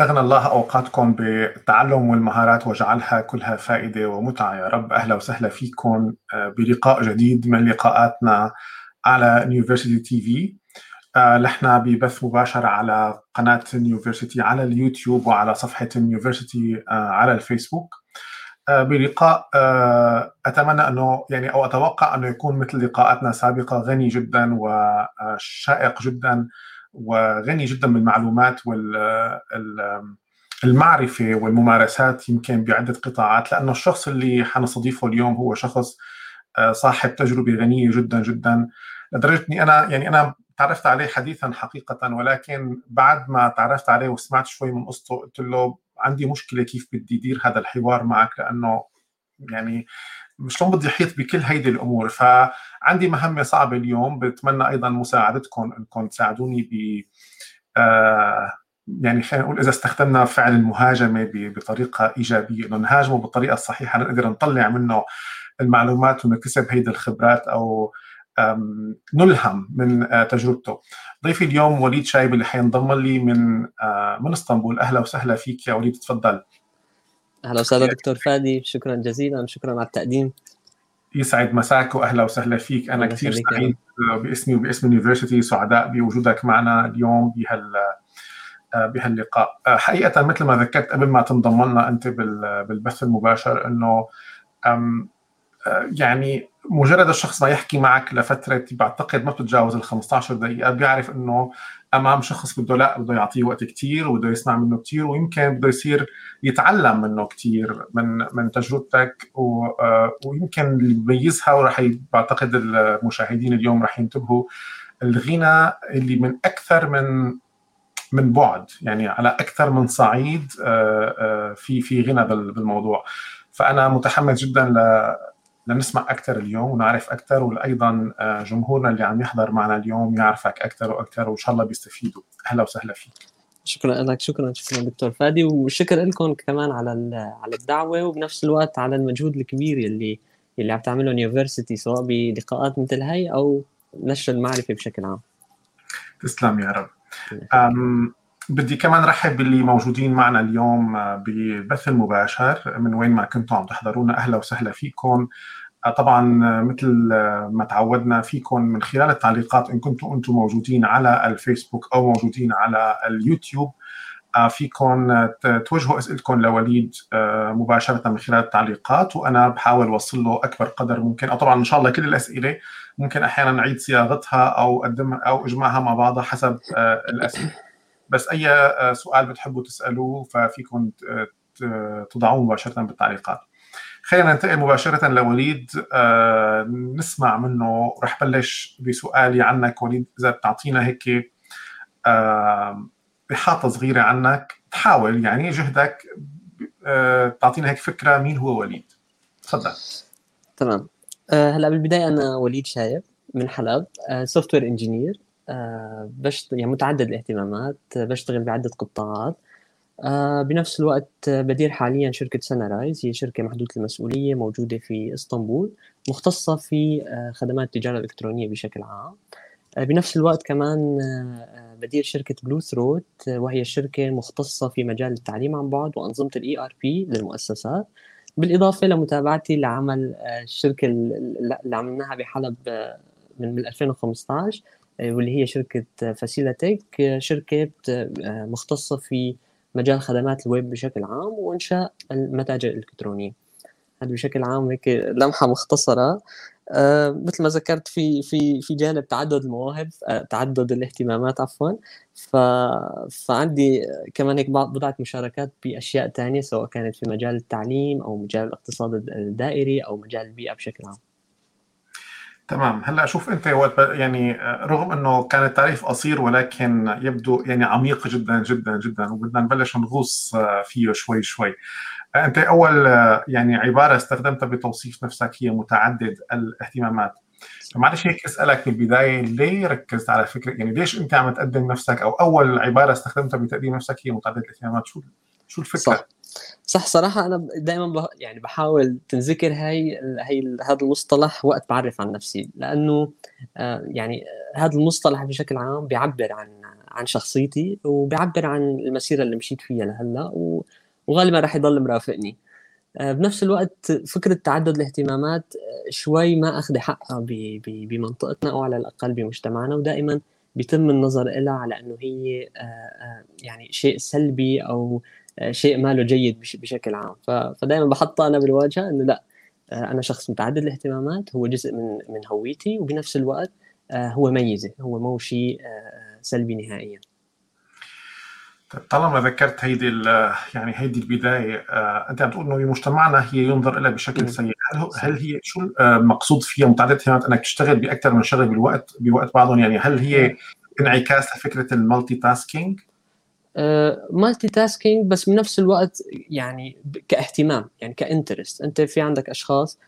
أغنى الله أوقاتكم بالتعلم والمهارات وجعلها كلها فائدة ومتعة. يا رب أهلا وسهلا فيكم آه، بلقاء جديد من لقاءاتنا على نيوفرسيتي تي في نحن ببث مباشر على قناة نيوفرسيتي على اليوتيوب وعلى صفحة نيوفرسيتي آه، على الفيسبوك. آه، بلقاء أتمنى أنه يعني أو أتوقع أنه يكون مثل لقاءاتنا السابقه غني جدا وشائق جدا. وغني جدا بالمعلومات والمعرفه والممارسات يمكن بعدة قطاعات لأنه الشخص اللي حنستضيفه اليوم هو شخص آه، صاحب تجربة غنية جدا جدا لدرجة إني أنا يعني أنا تعرفت عليه حديثا حقيقة ولكن بعد ما تعرفت عليه وسمعت شوي من قصته قلت له عندي مشكلة كيف بدي ادير هذا الحوار معك لأنه يعني شلون بدي أحيط بكل هيدي الأمور؟ فعندي مهمة صعبة اليوم بتمنى أيضا مساعدتكم إنكم تساعدوني ب آه يعني خلينا نقول إذا استخدمنا فعل المهاجمة بطريقة إيجابية إنه نهاجمه بالطريقة الصحيحة نقدر نطلع منه المعلومات ونكتسب هيدي الخبرات أو نلهم من آه، تجربته. ضيفي اليوم وليد شايب اللي حينضم لي من آه، من إسطنبول. أهلا وسهلا فيك يا وليد تفضل. أهلا وسهلا دكتور فادي شكرا جزيلا شكرا على التقديم. يسعد مساك واهلا وسهلا فيك. أنا كثير سعيد باسمي وباسم اليونيفرستي سعداء بوجودك معنا اليوم بهال بهاللقاء. حقيقة مثل ما ذكرت قبل ما تنضم لنا أنت بالبث المباشر إنه يعني مجرد الشخص ما يحكي معك لفترة بعتقد ما بتتجاوز ال 15 دقيقة بيعرف إنه امام شخص بده لا بده يعطيه وقت كثير وبده يسمع منه كثير ويمكن بده يصير يتعلم منه كثير من من تجربتك آه، ويمكن اللي بيميزها وراح بعتقد المشاهدين اليوم راح ينتبهوا الغنى اللي من أكثر من من بعد يعني على أكثر من صعيد آه، آه، في في غنى بالموضوع. فأنا متحمس جدا لنسمع أكثر اليوم ونعرف أكثر وأيضا آه، جمهورنا اللي عم يحضر معنا اليوم يعرفك أكثر وأكثر وإن شاء الله بيستفيدوا. أهلا وسهلا فيك. شكرا لك شكرا شكرا دكتور فادي والشكر لكم كمان على على الدعوة وبنفس الوقت على المجهود الكبير اللي اللي عم تعمله يونيفرسيتي سواء بلقاءات مثل هاي أو نشر المعرفة بشكل عام. تسلم يا رب. بدي كمان رحب باللي موجودين معنا اليوم آه، ببث المباشر. من وين ما كنتوا عم تحضرونا أهلا وسهلا فيكم. آه، طبعا آه، مثل ما تعودنا فيكم من خلال التعليقات إن كنتوا أنتم موجودين على الفيسبوك أو موجودين على اليوتيوب فيكم توجهوا أسئلتكم لوليد مباشرة من خلال التعليقات وأنا بحاول أوصل له أكبر قدر ممكن. أو طبعا إن شاء الله كل الأسئلة ممكن أحيانا نعيد صياغتها أو اقدمها أو اجمعها مع بعضها حسب الأسئلة. بس أي آه، سؤال بتحبوا تسألوه ففيكم تضعوه مباشرة بالتعليقات. خلينا ننتقل مباشرة لوليد آه، نسمع منه رح بلش بسؤالي عنك. وليد إذا بتعطينا هيك إحاطة صغيرة عنك تحاول يعني جهدك آه، تعطينا هيك فكرة مين هو وليد. تفضل. تمام. هلا بالبداية أنا وليد شايب من حلب software engineer آه، بشت... يعني متعدد الاهتمامات بشتغل بعدة قطاعات. آه، بنفس الوقت بدير حاليا شركة Sunrise هي شركة محدودة المسؤولية موجودة في إسطنبول مختصة في آه، خدمات التجارة الإلكترونية بشكل عام. بنفس الوقت كمان بدير شركة Bluethroat وهي شركة مختصة في مجال التعليم عن بعد وأنظمة ال ERP للمؤسسات. بالإضافة لمتابعتي لعمل الشركة اللي عملناها بحلب من 2015 آه، واللي هي شركة فاسيلاتيك آه، شركة آه، مختصة في مجال خدمات الويب بشكل عام وإنشاء المتاجر الإلكترونية. هذا بشكل عام هيك لمحة مختصرة. مثل ما ذكرت في في في جانب تعدد المواهب تعدد الاهتمامات عفوا. ف فعندي كمان هيك بضعة مشاركات بأشياء ثانية سواء كانت في مجال التعليم أو مجال الاقتصاد الدائري أو مجال البيئة بشكل عام. تمام. هلأ شوف أنت وقت يعني رغم إنه كان التعريف قصير ولكن يبدو يعني عميق جدا جدا جدا وبدنا نبلش نغوص فيه شوي شوي. أنت أول يعني عبارة استخدمتها بتوصيف نفسك هي متعدد الاهتمامات. معلش هيك أسألك بالبدايه ليه ركزت على فكرة؟ يعني ليش أنت عم تقدم نفسك؟ أو أول عبارة استخدمتها بتقديم نفسك هي متعدد الاهتمامات؟ شو شو الفكرة؟ صح. صح صراحة أنا دائما. يعني بحاول تنذكر هاي هي هذا المصطلح وقت بعرف عن نفسي لأنه آه يعني هذا المصطلح بشكل عام بيعبر عن عن شخصيتي وبيعبر عن المسيرة اللي مشيت فيها لهلأ. وغالبا راح يضل مرافقني آه بنفس الوقت فكرة تعدد الاهتمامات آه، شوي ما أخذ حقها. بمنطقتنا أو على الأقل بمجتمعنا ودائما بيتم النظر لها على أنه هي يعني شيء سلبي أو شيء ماله جيد بشكل عام. فدائما بحطها أنا بالواجهة إنه لا آه، أنا شخص متعدد الاهتمامات هو جزء من من هويتي وبنفس الوقت آه، هو ميزة هو مو شيء آه، سلبي نهائيا. طيب، طالما ذكرت هيدي يعني هيدي البداية أنت عم تقول إنه بمجتمعنا هي ينظر لها بشكل سيء. هل هل هي شو المقصود فيها متعدد الاهتمامات؟ إنك تشتغل بأكثر من شغله بالوقت بوقت بعضهم؟ يعني هل هي انعكاس لفكرة ال multitasking؟ multitasking بس بنفس الوقت يعني كاهتمام يعني ك interest أنت في عندك أشخاص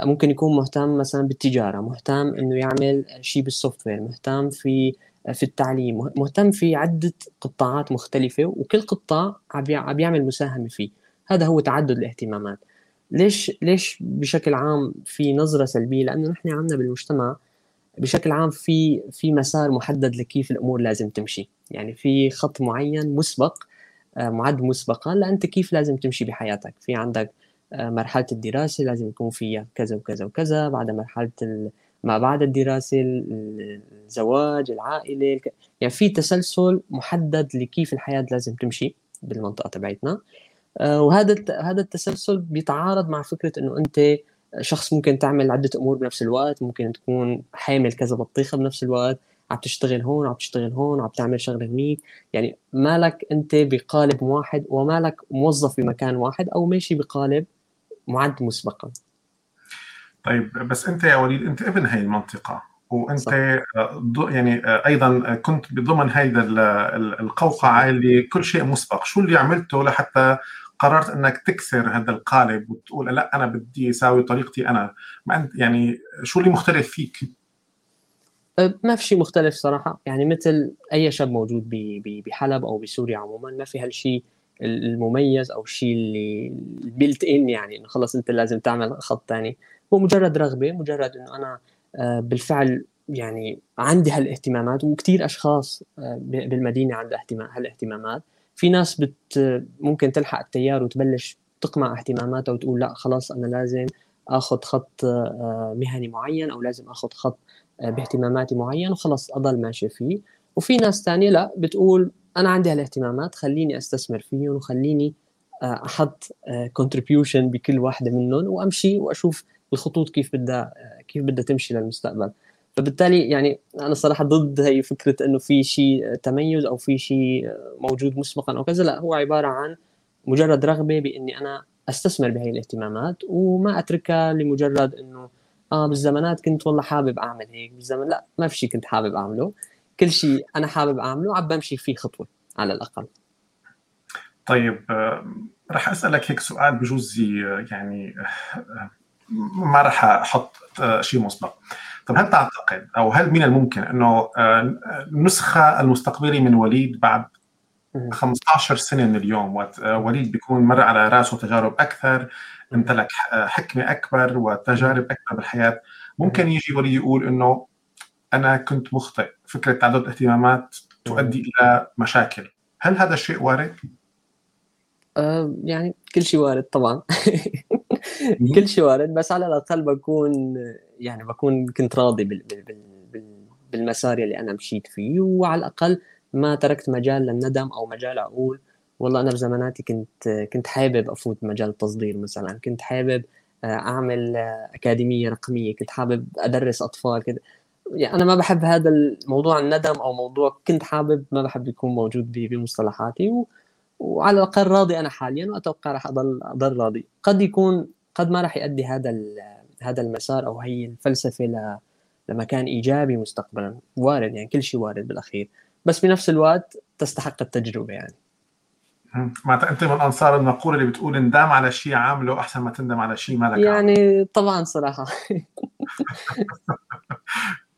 ممكن يكون مهتم مثلا بالتجارة مهتم إنه يعمل شيء بال software مهتم في في التعليم مهتم في عدة قطاعات مختلفة وكل قطاع عم يعمل مساهمة فيه. هذا هو تعدد الاهتمامات. ليش ليش بشكل عام في نظرة سلبية؟ لأنه نحن عندنا بالمجتمع بشكل عام في في مسار محدد لكيف الأمور لازم تمشي. يعني في خط معين مسبق آه، معد مسبقا لأنت كيف لازم تمشي بحياتك. في عندك آه، مرحلة الدراسة لازم يكون فيها كذا وكذا وكذا بعد مرحلة ما بعد الدراسة الزواج العائلة يعني في تسلسل محدد لكيف الحياة لازم تمشي بالمنطقة تبعتنا آه، وهذا هذا التسلسل بيتعارض مع فكرة إنه أنت شخص ممكن تعمل عدة أمور بنفس الوقت ممكن تكون حامل كذا بطيخة بنفس الوقت عم تشتغل هون عم تشتغل هون عم تعمل شغلة هنيك. يعني مالك أنت بقالب واحد ومالك موظف بمكان واحد أو ماشي بقالب معد مسبقا. طيب بس أنت يا وليد أنت ابن هاي المنطقة وأنت صح. يعني أيضا كنت بضمن هيدا القوقعة اللي كل شيء مسبق. شو اللي عملته لحتى قررت إنك تكسر هذا القالب وتقول لا أنا بدي أساوي طريقتي أنا. ما أنت يعني شو اللي مختلف فيك؟ أه، ما في شيء مختلف صراحة. يعني مثل أي شاب موجود بحلب أو بسوريا عموما ما في هالشيء المميز أو الشيء اللي بيلت ان يعني إنه خلص أنت لازم تعمل خط ثاني هو مجرد رغبة مجرد إنه أنا أه، بالفعل يعني عندي هالاهتمامات وكثير أشخاص أه، بالمدينة عندها هالاهتمامات. في ناس بت ممكن تلحق التيار وتبلش تقمع اهتماماتها وتقول لا خلاص أنا لازم آخذ خط آه، مهني معين أو لازم آخذ خط آه، باهتماماتي معين وخلص اضل ماشي فيه. وفي ناس ثانية لا بتقول أنا عندي هالاهتمامات خليني أستثمر فيهم وخليني آه، أحط كونتريبيوشن بكل واحدة منهم وأمشي وأشوف الخطوط كيف بدها كيف بدها تمشي للمستقبل. فبالتالي يعني أنا صراحة ضد هي فكرة إنه في شيء تميز أو في شيء موجود مسبقا أو كذا لا هو عبارة عن مجرد رغبة بإني أنا أستثمر بهي الاهتمامات وما أتركها لمجرد إنه آه بالزمانات كنت والله حابب أعمل هيك بالزمن لا ما في شيء كنت حابب أعمله. كل شيء أنا حابب أعمله عم بمشي فيه خطوة على الأقل. طيب آه، رح أسألك هيك سؤال بجوز يعني آه، ما رح أحط آه، شيء مسبق. طب هل تعتقد أو هل من الممكن إنه النسخة المستقبلي من وليد بعد 15 سنة من اليوم وقت وليد بيكون مر على رأسه تجارب أكثر امتلك حكمة أكبر وتجارب أكثر بالحياة. ممكن يجي وليد يقول إنه أنا كنت مخطئ. فكرة تعدد الاهتمامات تؤدي إلى مشاكل. هل هذا الشيء وارد؟ أه يعني كل شيء وارد طبعا. كل شيء وارد بس على الأقل بكون يعني بكون كنت راضي بال بال بالمسار اللي أنا مشيت فيه وعلى الأقل ما تركت مجال للندم أو مجال أقول والله أنا بزماناتي كنت كنت حابب أفوت مجال التصدير مثلا كنت حابب آه، أعمل آه، أكاديمية رقمية كنت حابب أدرس أطفال كده يعني أنا ما بحب هذا الموضوع الندم أو موضوع كنت حابب ما بحب يكون موجود بمصطلحاتي و... وعلى الأقل راضي أنا حاليا وأتوقع راح أضل أضل راضي. قد يكون قد ما راح يؤدي هذا هذا المسار أو هي الفلسفة ل... لمكان إيجابي مستقبلا. وارد يعني كل شيء وارد بالأخير. بس بنفس الوقت تستحق التجربة يعني. معناتها أنت من أنصار المقولة اللي بتقول اندم على شيء عامله أحسن ما تندم على شيء ما لك يعني عامل. طبعا صراحة.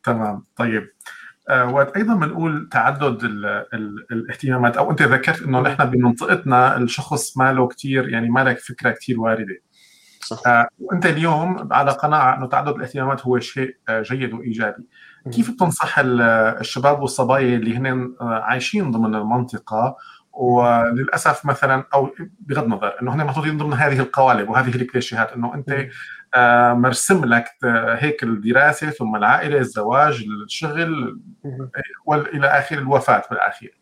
تمام. طيب. آه، وقت أيضا بنقول تعدد ال ال الاهتمامات. أو أنت ذكرت إنه نحن بمنطقتنا الشخص ما له كثير يعني ما لك فكرة كثير واردة. صح. آه وأنت اليوم على قناعة أنه تعدد الاهتمامات هو شيء آه جيد وإيجابي. كيف بتنصح الشباب والصبايا اللي هن عايشين ضمن المنطقة؟ وللأسف مثلا أو بغض النظر إنه هن محطوطين ضمن هذه القوالب وهذه الكليشيهات إنه أنت آه، مرسم لك هيك الدراسة ثم العائلة الزواج الشغل والى آخر الوفاة بالأخير.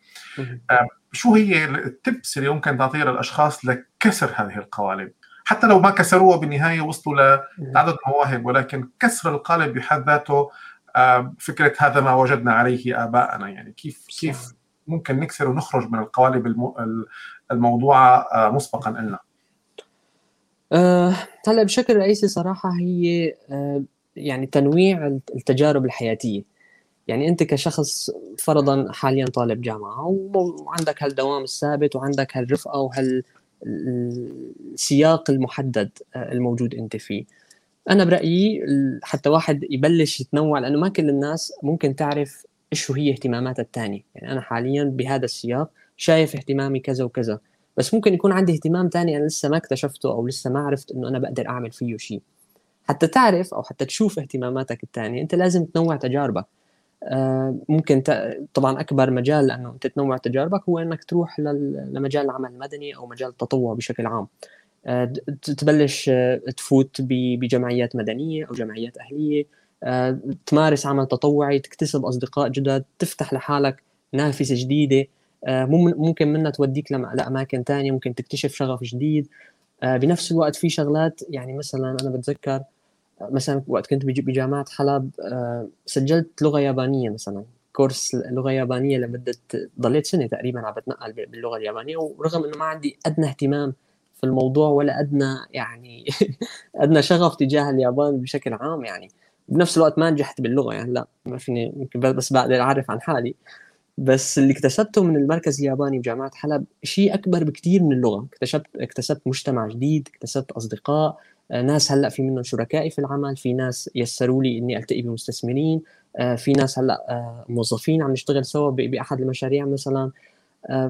آه، شو هي التبس اللي ممكن تعطيها للأشخاص لكسر هذه القوالب؟ حتى لو ما كسروها بالنهاية وصلوا لتعدد المواهب ولكن كسر القالب بحد ذاته آه، فكرة هذا ما وجدنا عليه آباءنا. يعني كيف كيف ممكن نكسر ونخرج من القوالب الموضوعة مسبقا لنا؟ أه هلا بشكل رئيسي صراحة هي أه يعني تنويع التجارب الحياتية. يعني أنت كشخص فرضا حاليا طالب جامعة وعندك هالدوام الثابت وعندك هالرفقة وهال السياق المحدد آه، الموجود أنت فيه. أنا برأيي حتى واحد يبلش يتنوع لأنه ما كل الناس ممكن تعرف إيش هي اهتمامات الثاني يعني أنا حاليا بهذا السياق شايف اهتمامي كذا وكذا. بس ممكن يكون عندي اهتمام ثاني أنا لسه ما اكتشفته أو لسه ما عرفت إنه أنا بقدر أعمل فيه شيء. حتى تعرف أو حتى تشوف اهتماماتك الثانية أنت لازم تنوع تجاربك. ممكن ت... طبعا أكبر مجال لأنه أنت تنوع تجاربك هو إنك تروح. لمجال العمل المدني أو مجال التطوع بشكل عام آه تبلش آه تفوت. بجمعيات مدنية أو جمعيات أهلية آه تمارس عمل تطوعي تكتسب أصدقاء جدد تفتح لحالك نافذة جديدة آه، ممكن منها توديك لأماكن ثانية ممكن تكتشف شغف جديد آه، بنفس الوقت في شغلات يعني مثلا أنا بتذكر آه، مثلا وقت كنت بجامعه حلب سجلت لغة يابانية مثلا كورس لغة يابانية لمدة ضليت سنة تقريبا عم بتنقل باللغة اليابانية ورغم إنه ما عندي أدنى اهتمام في الموضوع ولا أدنى يعني أدنى شغف تجاه اليابان بشكل عام يعني. بنفس الوقت ما نجحت باللغة يعني لا ما فيني يمكن بس بقدر أعرف عن حالي. بس اللي اكتسبته من المركز الياباني بجامعة حلب شيء أكبر بكثير من اللغة. اكتشفت اكتسبت مجتمع جديد اكتسبت أصدقاء آه، ناس هلأ في منهم شركائي في العمل في ناس يسروا لي إني ألتقي بمستثمرين آه، في ناس هلأ آه، موظفين عم نشتغل سوا بأحد المشاريع مثلا.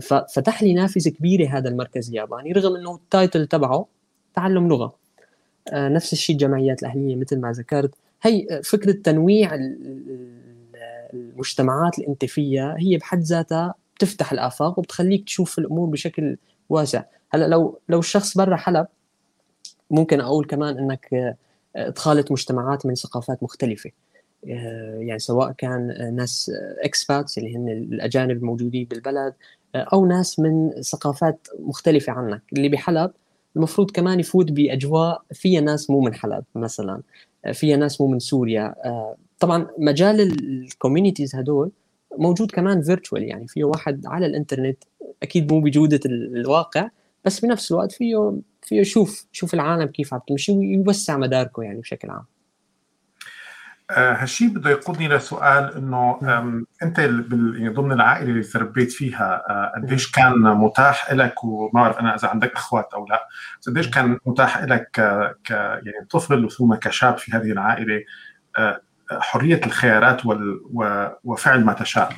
ففتح لي نافذة كبيرة هذا المركز الياباني رغم إنه التايتل تبعه تعلم لغة. نفس الشيء الجمعيات الأهلية مثل ما ذكرت. هي فكرة تنويع المجتمعات اللي انت فيها هي بحد ذاتها بتفتح الآفاق وبتخليك تشوف الأمور بشكل واسع. هلأ لو لو الشخص برا حلب ممكن أقول كمان إنك آه، تخالط مجتمعات من ثقافات مختلفة. آه، يعني سواء كان ناس expats اللي هن الأجانب الموجودين بالبلد آه، أو ناس من ثقافات مختلفة عنك. اللي بحلب المفروض كمان يفوت بأجواء فيها ناس مو من حلب مثلا فيها ناس مو من سوريا. طبعا مجال ال communities هدول موجود كمان virtual يعني فيه واحد على الإنترنت أكيد مو بجودة الواقع بس بنفس الوقت فيه فيه يشوف شوف العالم كيف عم تمشي ويوسع مداركه يعني بشكل عام. آه هالشيء بده يقودني لسؤال إنه أنت يعني ضمن العائلة اللي تربيت فيها آه قديش كان متاح لك؟ وما بعرف أنا إذا عندك أخوات أو لا قديش كان متاح لك ك يعني طفل ثم كشاب في هذه العائلة آه حرية الخيارات وال... وفعل ما تشاء؟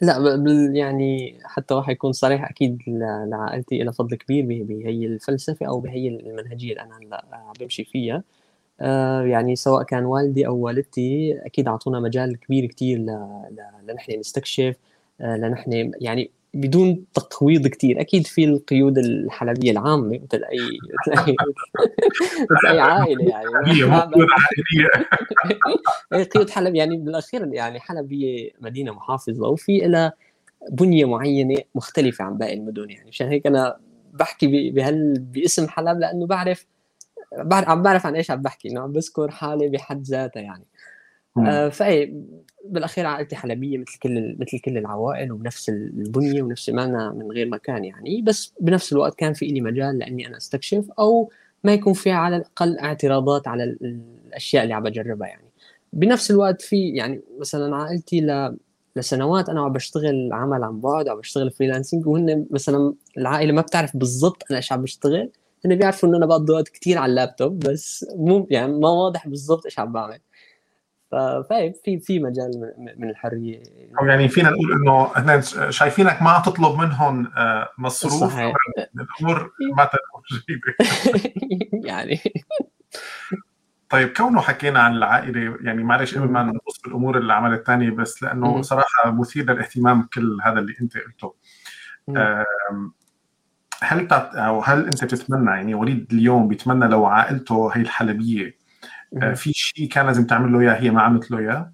لا يعني حتى واحد يكون صريح أكيد لعائلتي لها فضل كبير بهي الفلسفة أو بهي المنهجية اللي أنا هلا بمشي فيها. آه يعني سواء كان والدي أو والدتي أكيد أعطونا مجال كبير كثير لنحن نستكشف آه لنحن يعني بدون تقويض كثير أكيد في القيود الحلبية العامة مثل اي مثل اي مثل أي عائلة يعني. هي قيود حلب يعني بالأخير يعني حلب هي مدينة محافظة وفي لها بنية معينة مختلفة عن باقي المدن يعني. مشان هيك أنا بحكي بهال باسم حلب لأنه بعرف بعرف عم بعرف عن إيش عم بحكي إنه عم بذكر حالي بحد ذاتها يعني. آه فأي بالأخير عائلتي حلبية مثل كل مثل كل العوائل ونفس البنية ونفس ما من غير مكان يعني. بس بنفس الوقت كان في لي مجال لأني أنا أستكشف أو ما يكون في على الأقل اعتراضات على الأشياء اللي عم بجربها يعني. بنفس الوقت في يعني مثلا عائلتي ل لسنوات أنا عم بشتغل عمل عن بعد عم بشتغل فريلانسنج وهن مثلا العائلة ما بتعرف بالضبط أنا إيش عم بشتغل. هن بيعرفوا إنه أنا بقضي وقت كثير على اللابتوب بس مو يعني ما واضح بالضبط إيش عم بعمل. ففي في في مجال من الحريه أو يعني فينا نقول إنه إحنا شايفينك ما تطلب منهم آه، مصروف. الأمور ما تكون يعني. طيب كونه حكينا عن العائلة يعني معلش قبل ما نبص بالأمور العمل الثانية بس لأنه صراحة مثير للاهتمام كل هذا اللي أنت قلته. هل. أو هل أنت بتتمنى يعني وليد اليوم بيتمنى لو عائلته هي الحلبية في شيء كان لازم تعمل له اياه هي ما عملت له اياه؟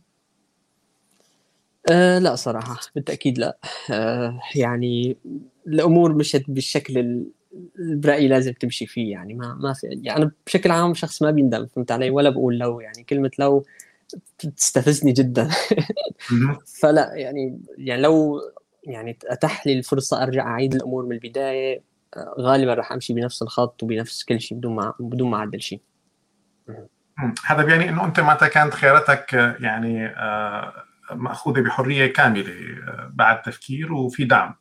أه لا صراحة بالتأكيد لا. أه يعني الأمور مشت بالشكل برايي لازم تمشي فيه يعني ما ما في يعني أنا بشكل عام شخص ما بيندم فهمت علي؟ ولا بقول لو يعني كلمة لو تستفزني جدا. فلا يعني يعني لو يعني أتاح لي الفرصة أرجع أعيد الأمور من البداية غالبا راح أمشي بنفس الخط وبنفس كل شيء بدون ما بدون ما أعدل شيء. هذا بيعني إنه أنت متى كانت خياراتك يعني آه، مأخوذة بحرية كاملة آه، بعد تفكير وفي دعم.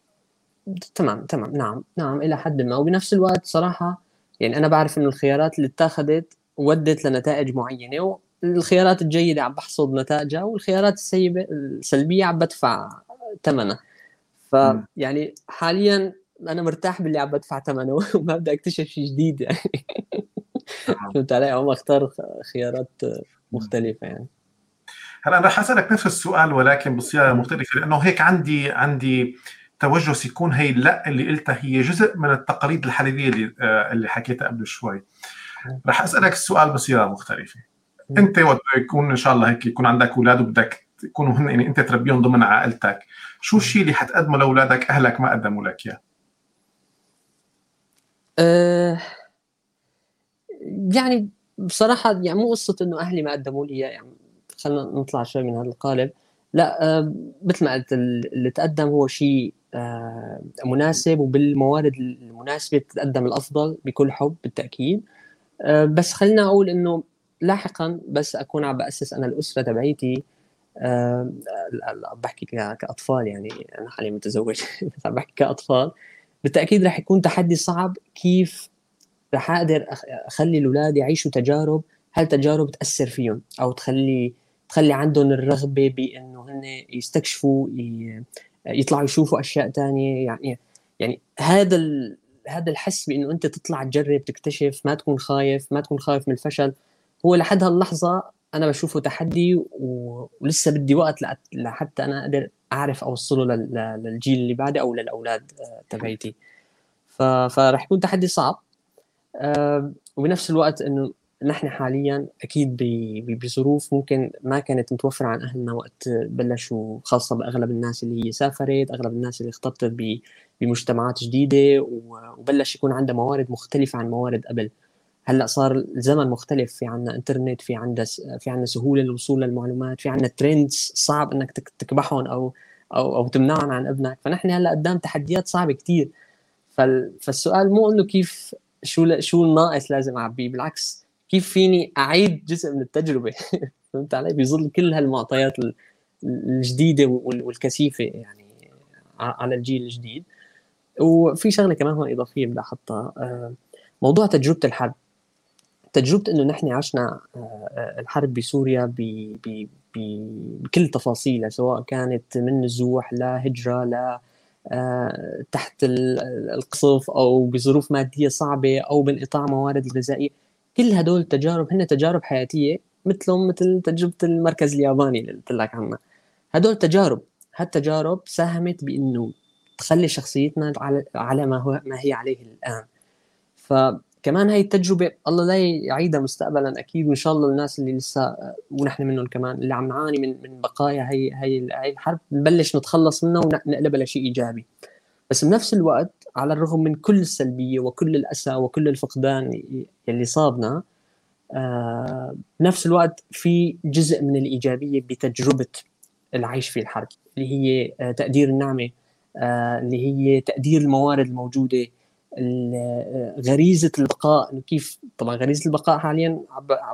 تمام تمام. نعم نعم إلى حد ما. وبنفس الوقت صراحة يعني أنا بعرف إنه الخيارات اللي اتخذت ودت لنتائج معينة والخيارات الجيدة عم بحصد نتائجها والخيارات السيئه السلبية عم بدفع ثمنها. فيعني حاليا أنا مرتاح باللي عم بدفع ثمنه وما بدي أكتشف شيء جديد يعني. فهمت علي؟ عم اختار خيارات مختلفة يعني. هلا أنا رح أسألك نفس السؤال ولكن بصيغة مختلفة لأنه هيك عندي عندي توجس يكون هي لا اللي قلتها هي جزء من التقاليد الحليبيه اللي آه، اللي حكيتها قبل شوي. رح أسألك السؤال بصيغة مختلفة. أنت وقت يكون إن شاء الله هيك يكون عندك أولاد وبدك يكونوا هن يعني أنت تربيهم ضمن عائلتك شو الشيء اللي حتقدمه لأولادك أهلك ما قدموا لك إياه؟ أه يعني بصراحة يعني مو قصة إنه أهلي ما قدموا لي يعني خلينا نطلع شوي من هذا القالب. لا أه مثل ما قلت اللي تقدم هو شيء أه مناسب وبالموارد المناسبة تقدم الأفضل بكل حب بالتأكيد. أه بس خلينا أقول إنه لاحقا بس أكون عم بأسس أنا الأسرة تبعيتي أه بحكي كأطفال يعني أنا حاليا متزوج بحكي كأطفال. بالتأكيد رح يكون تحدي صعب كيف رح أقدر أخلي الأولاد يعيشوا تجارب هالتجارب تأثر فيهم؟ أو تخلي تخلي عندهم الرغبة بإنه هن يستكشفوا يطلعوا يشوفوا أشياء ثانية يعني يعني هذا. هذا الحس بإنه أنت تطلع تجرب تكتشف ما تكون خايف ما تكون خايف من الفشل. هو لحد هاللحظة أنا بشوفه تحدي و... ولسه بدي وقت لحتى أنا أقدر أعرف أوصله لل... للجيل اللي بعدي أو للأولاد آه، تبعيتي. ف... فراح يكون تحدي صعب. وبنفس الوقت إنه نحن حاليا أكيد بظروف ممكن ما كانت متوفرة عن أهلنا وقت بلشوا خاصة بأغلب الناس اللي هي سافرت أغلب الناس اللي اختلطت بمجتمعات جديدة وبلش يكون عندها موارد مختلفة عن موارد قبل. هلأ صار الزمن مختلف في عنا إنترنت في عندنا في عندنا سهولة للوصول للمعلومات في عندنا ترندز صعب إنك تكبحهم أو أو أو تمنعهم عن ابنك. فنحن هلأ قدام تحديات صعبة كثير فالسؤال مو إنه كيف شو شو الناقص لازم أعبيه؟ بالعكس كيف فيني أعيد جزء من التجربة؟ فهمت علي؟ بظل كل هالمعطيات الجديدة والكثيفة يعني على الجيل الجديد. وفي شغلة كمان هون إضافية بدي أحطها. آه، موضوع تجربة الحرب. تجربة إنه نحن عشنا آه، الحرب بسوريا بكل تفاصيلها سواء كانت من نزوح لهجره ل آه، تحت القصف أو بظروف مادية صعبة أو بانقطاع موارد الغذائيه كل هدول التجارب هن تجارب حياتية مثلهم مثل تجربة المركز الياباني اللي قلت لك عنها. هدول تجارب هالتجارب ساهمت بإنه تخلي شخصيتنا على على ما هو ما هي عليه الآن. ف كمان هاي التجربة الله لا يعيدها مستقبلا أكيد وإن شاء الله الناس اللي لسه ونحن منهم كمان اللي عم نعاني من من بقايا هي هي هي الحرب نبلش نتخلص منها ونقلبها لشيء إيجابي. بس بنفس الوقت على الرغم من كل السلبية وكل الأسى وكل الفقدان اللي صابنا آه بنفس الوقت في جزء من الإيجابية بتجربة العيش في الحرب اللي هي آه تقدير النعمة آه اللي هي تقدير الموارد الموجودة غريزة البقاء كيف طبعا غريزة البقاء حاليا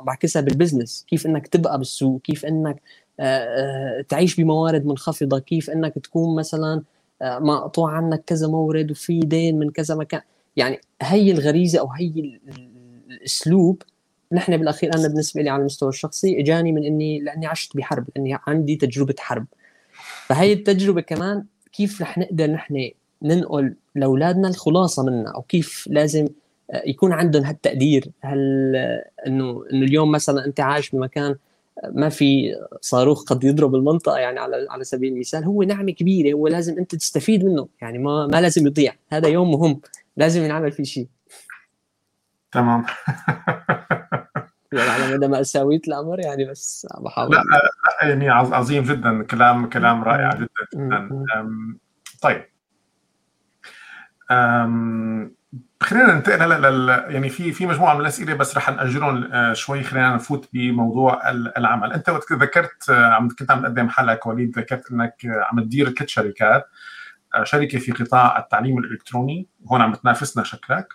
بعكسها بالبزنس كيف إنك تبقى بالسوق كيف إنك آه، آه، تعيش بموارد منخفضة كيف إنك تكون مثلا آه، مقطوع عنك كذا مورد وفي دين من كذا مكان. يعني هي الغريزة أو هي الأسلوب نحن بالأخير أنا بالنسبة لي على المستوى الشخصي إجاني من إني لأني عشت بحرب لأني عندي تجربة حرب. فهي التجربة كمان كيف رح نقدر نحن ننقل لأولادنا الخلاصة منها أو كيف لازم يكون عندهم هالتقدير؟ هل إنه إنه اليوم مثلا أنت عايش بمكان ما في صاروخ قد يضرب المنطقة يعني على على سبيل المثال هو نعمة كبيرة هو لازم أنت تستفيد منه يعني ما ما لازم يضيع هذا يوم مهم لازم ينعمل فيه شيء. تمام. يعني على مدى مأساوية الأمر يعني بس بحاول. لا لا يعني عظيم جدا كلام كلام رائع جدا جدا. طيب. خلينا ننتقل هلا لل يعني في في مجموعة من الأسئلة بس رح نأجرهم آه، شوي. خلينا نفوت بموضوع العمل، أنت وقت ذكرت آه، عم كنت عم تقدم حلقه وليد ذكرت إنك عم تدير ثلاث شركات آه، شركة في قطاع التعليم الإلكتروني. هون عم تنافسنا شكلك.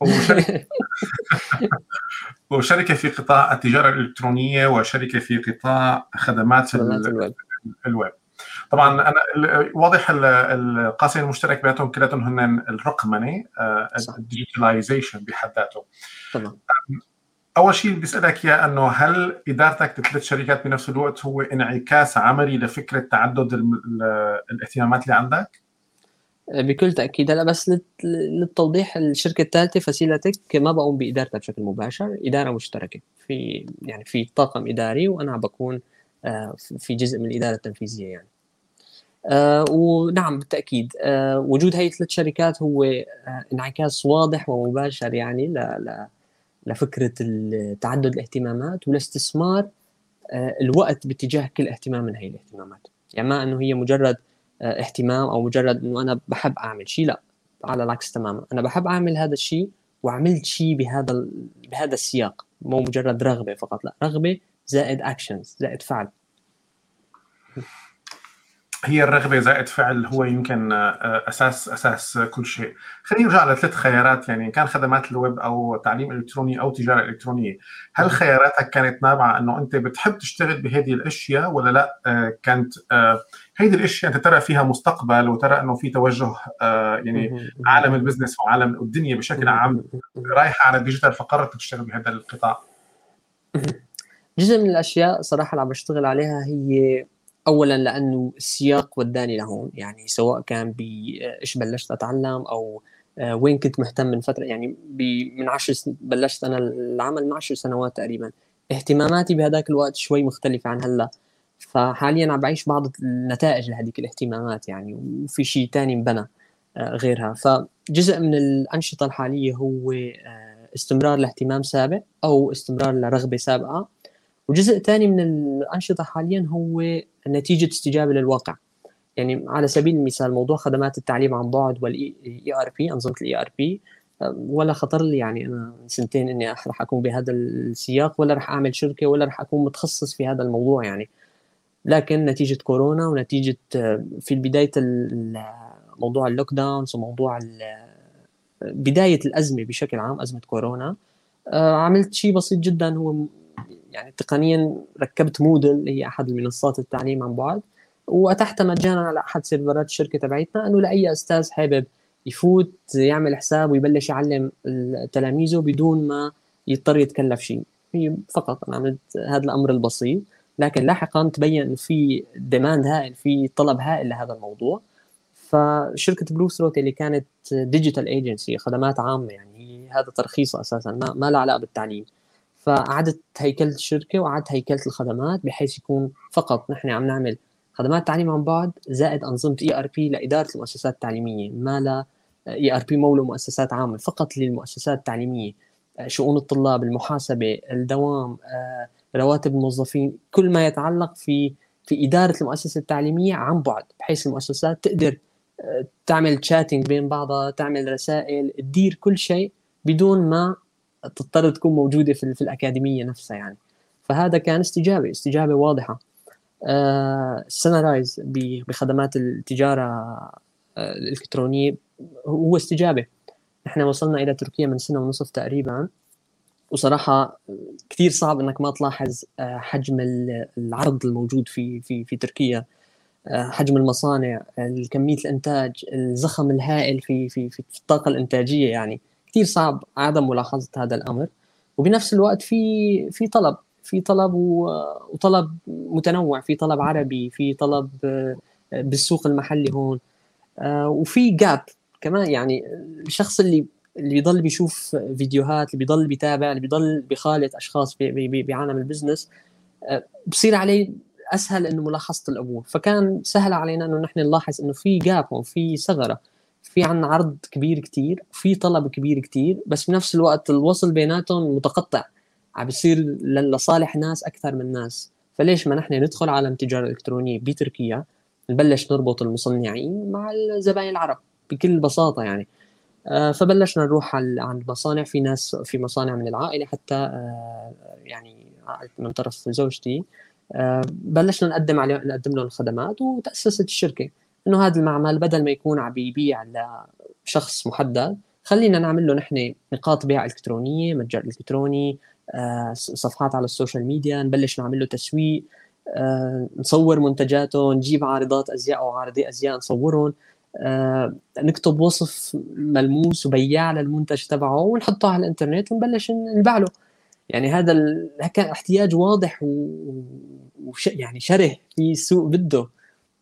وشركة وشركة في قطاع التجارة الإلكترونية وشركة في قطاع خدمات الويب. الويب. طبعا أنا واضح القاسم المشترك بيناتهم كلياتهم هن الرقمنه ال digitalization بحد ذاته. طبعا أول شيء بسالك اياه أنه هل إدارتك لثلاث شركات بنفس الوقت هو انعكاس عملي لفكرة تعدد الاهتمامات اللي عندك؟ بكل تأكيد. هلا بس للتوضيح الشركة الثالثة فاسيلتك ما بقوم بإدارتها بشكل مباشر إدارة مشتركة. في يعني في طاقم إداري وأنا بكون آه، في جزء من الإدارة التنفيذية يعني. آه ونعم بالتأكيد. آه وجود هي الثلاث شركات هو آه انعكاس واضح ومباشر يعني ل ل لفكرة تعدد الاهتمامات ولاستثمار آه الوقت باتجاه كل اهتمام من هي الاهتمامات. يعني ما إنه هي مجرد آه اهتمام أو مجرد إنه أنا بحب أعمل شيء لا على العكس تماما. أنا بحب أعمل هذا الشيء وعملت شيء بهذا بهذا السياق. مو مجرد رغبة فقط لا رغبة زائد actions زائد فعل. هي الرغبة زائد فعل هو يمكن آه، أساس أساس كل شيء. خلينا نرجع لثلاث خيارات يعني كان خدمات الويب أو تعليم إلكتروني أو تجارة إلكترونية. هل خياراتك كانت نابعة إنه أنت بتحب تشتغل بهذه الأشياء ولا لا؟ آه، كانت آه، هذه الأشياء أنت ترى فيها مستقبل وترى إنه في توجه يعني عالم ال business وعالم الدنيا بشكل عام رايحة على ال digital فقررت تشتغل بهذا القطاع. جزء من الأشياء صراحة اللي عم بشتغل عليها هي اولا لأنه السياق وداني لهون يعني سواء كان بايش بلشت أتعلم أو آه، وين كنت مهتم من فترة يعني من عشر سن... بلشت أنا العمل من عشر سنوات تقريبا. اهتماماتي بهذاك الوقت شوي مختلفة عن هلأ فحاليا عم بعيش بعض النتائج لهذيك الاهتمامات يعني وفي شيء ثاني انبنى آه، غيرها. فجزء من الأنشطة الحالية هو آه، استمرار لاهتمام سابق أو استمرار لرغبة سابقة. وجزء ثاني من الأنشطة حاليا هو نتيجه استجابة للواقع. يعني على سبيل المثال موضوع خدمات التعليم عن بعد وال ERP أنظمة ال ERP ولا خطر لي يعني أنا سنتين إني راح أكون بهذا السياق ولا راح أعمل شركة ولا راح أكون متخصص في هذا الموضوع يعني. لكن نتيجة كورونا ونتيجة في بدايه موضوع ال lockdowns وموضوع بداية الأزمة بشكل عام أزمة كورونا آه، عملت شيء بسيط جدا هو يعني تقنيا ركبت Moodle هي أحد المنصات التعليم عن بعد واتحتها مجانا على أحد سيرفرات الشركة تبعتنا إنه لأي أستاذ حابب يفوت يعمل حساب ويبلش يعلم تلاميذه بدون ما يضطر يتكلف شيء. هي فقط أنا عملت هذا الأمر البسيط لكن لاحقا تبين إنه في demand هائل في طلب هائل لهذا الموضوع. فشركة Bluethroat اللي كانت digital agency خدمات عامة يعني هذا ترخيص أساسا ما, ما له علاقة بالتعليم. فأعدت هيكلة الشركة وأعدت هيكلة الخدمات بحيث يكون فقط نحن عم نعمل خدمات تعليم عن بعد زائد أنظمة ERP لإدارة المؤسسات التعليمية ما لا ERP مولو مؤسسات عامة فقط للمؤسسات التعليمية. شؤون الطلاب المحاسبة الدوام آه، رواتب الموظفين كل ما يتعلق في في إدارة المؤسسة التعليمية عن بعد بحيث المؤسسات تقدر آه، تعمل chatting بين بعضها تعمل رسائل تدير كل شيء بدون ما تضطر تكون موجودة في, في الأكاديمية نفسها يعني. فهذا كان استجابة استجابة واضحة. آه بخدمات التجارة آه الإلكترونية هو استجابة. نحن وصلنا إلى تركيا من سنة ونصف تقريبا. وصراحة كثير صعب إنك ما تلاحظ آه حجم العرض الموجود في في في تركيا. آه، حجم المصانع كمية الإنتاج الزخم الهائل في في في الطاقة الإنتاجية يعني. كثير صعب عدم ملاحظة هذا الأمر. وبنفس الوقت في في طلب في طلب وطلب متنوع في طلب عربي في طلب بالسوق المحلي هون. وفي جاب كمان يعني الشخص اللي اللي بيضل بيشوف فيديوهات اللي بيضل بيتابع اللي بيضل بخالط أشخاص بعالم البزنس بصير عليه أسهل إنه ملاحظة الأمور. فكان سهل علينا إنه نحن نلاحظ إنه في جاب هون في ثغرة. في عنا عرض كبير كتير في طلب كبير كتير بس بنفس الوقت الوصل بيناتهم متقطع. عم بيصير لصالح ناس أكثر من ناس. فليش ما نحن ندخل عالم التجاره الالكترونيه بتركيا نبلش نربط المصنعين مع الزباين العرب بكل بساطة يعني. آه، فبلشنا نروح على المصانع في ناس في مصانع من العائلة حتى آه، يعني من طرف زوجتي. آه، بلشنا نقدم عليه نقدم لهم الخدمات وتأسست الشركة. إنه هذا المعمل بدل ما يكون عم بيبيع لشخص محدد خلينا نعمل له نحن نقاط بيع إلكترونية متجر إلكتروني صفحات على ال social media نبلش نعمل له تسويق نصور منتجاته نجيب عارضات أزياء أو عارضي أزياء نصورهم آه، نكتب وصف ملموس وبياع للمنتج تبعه ونحطه على الإنترنت ونبلش نبيع له. يعني هذا كان احتياج واضح وش يعني شره في السوق بده.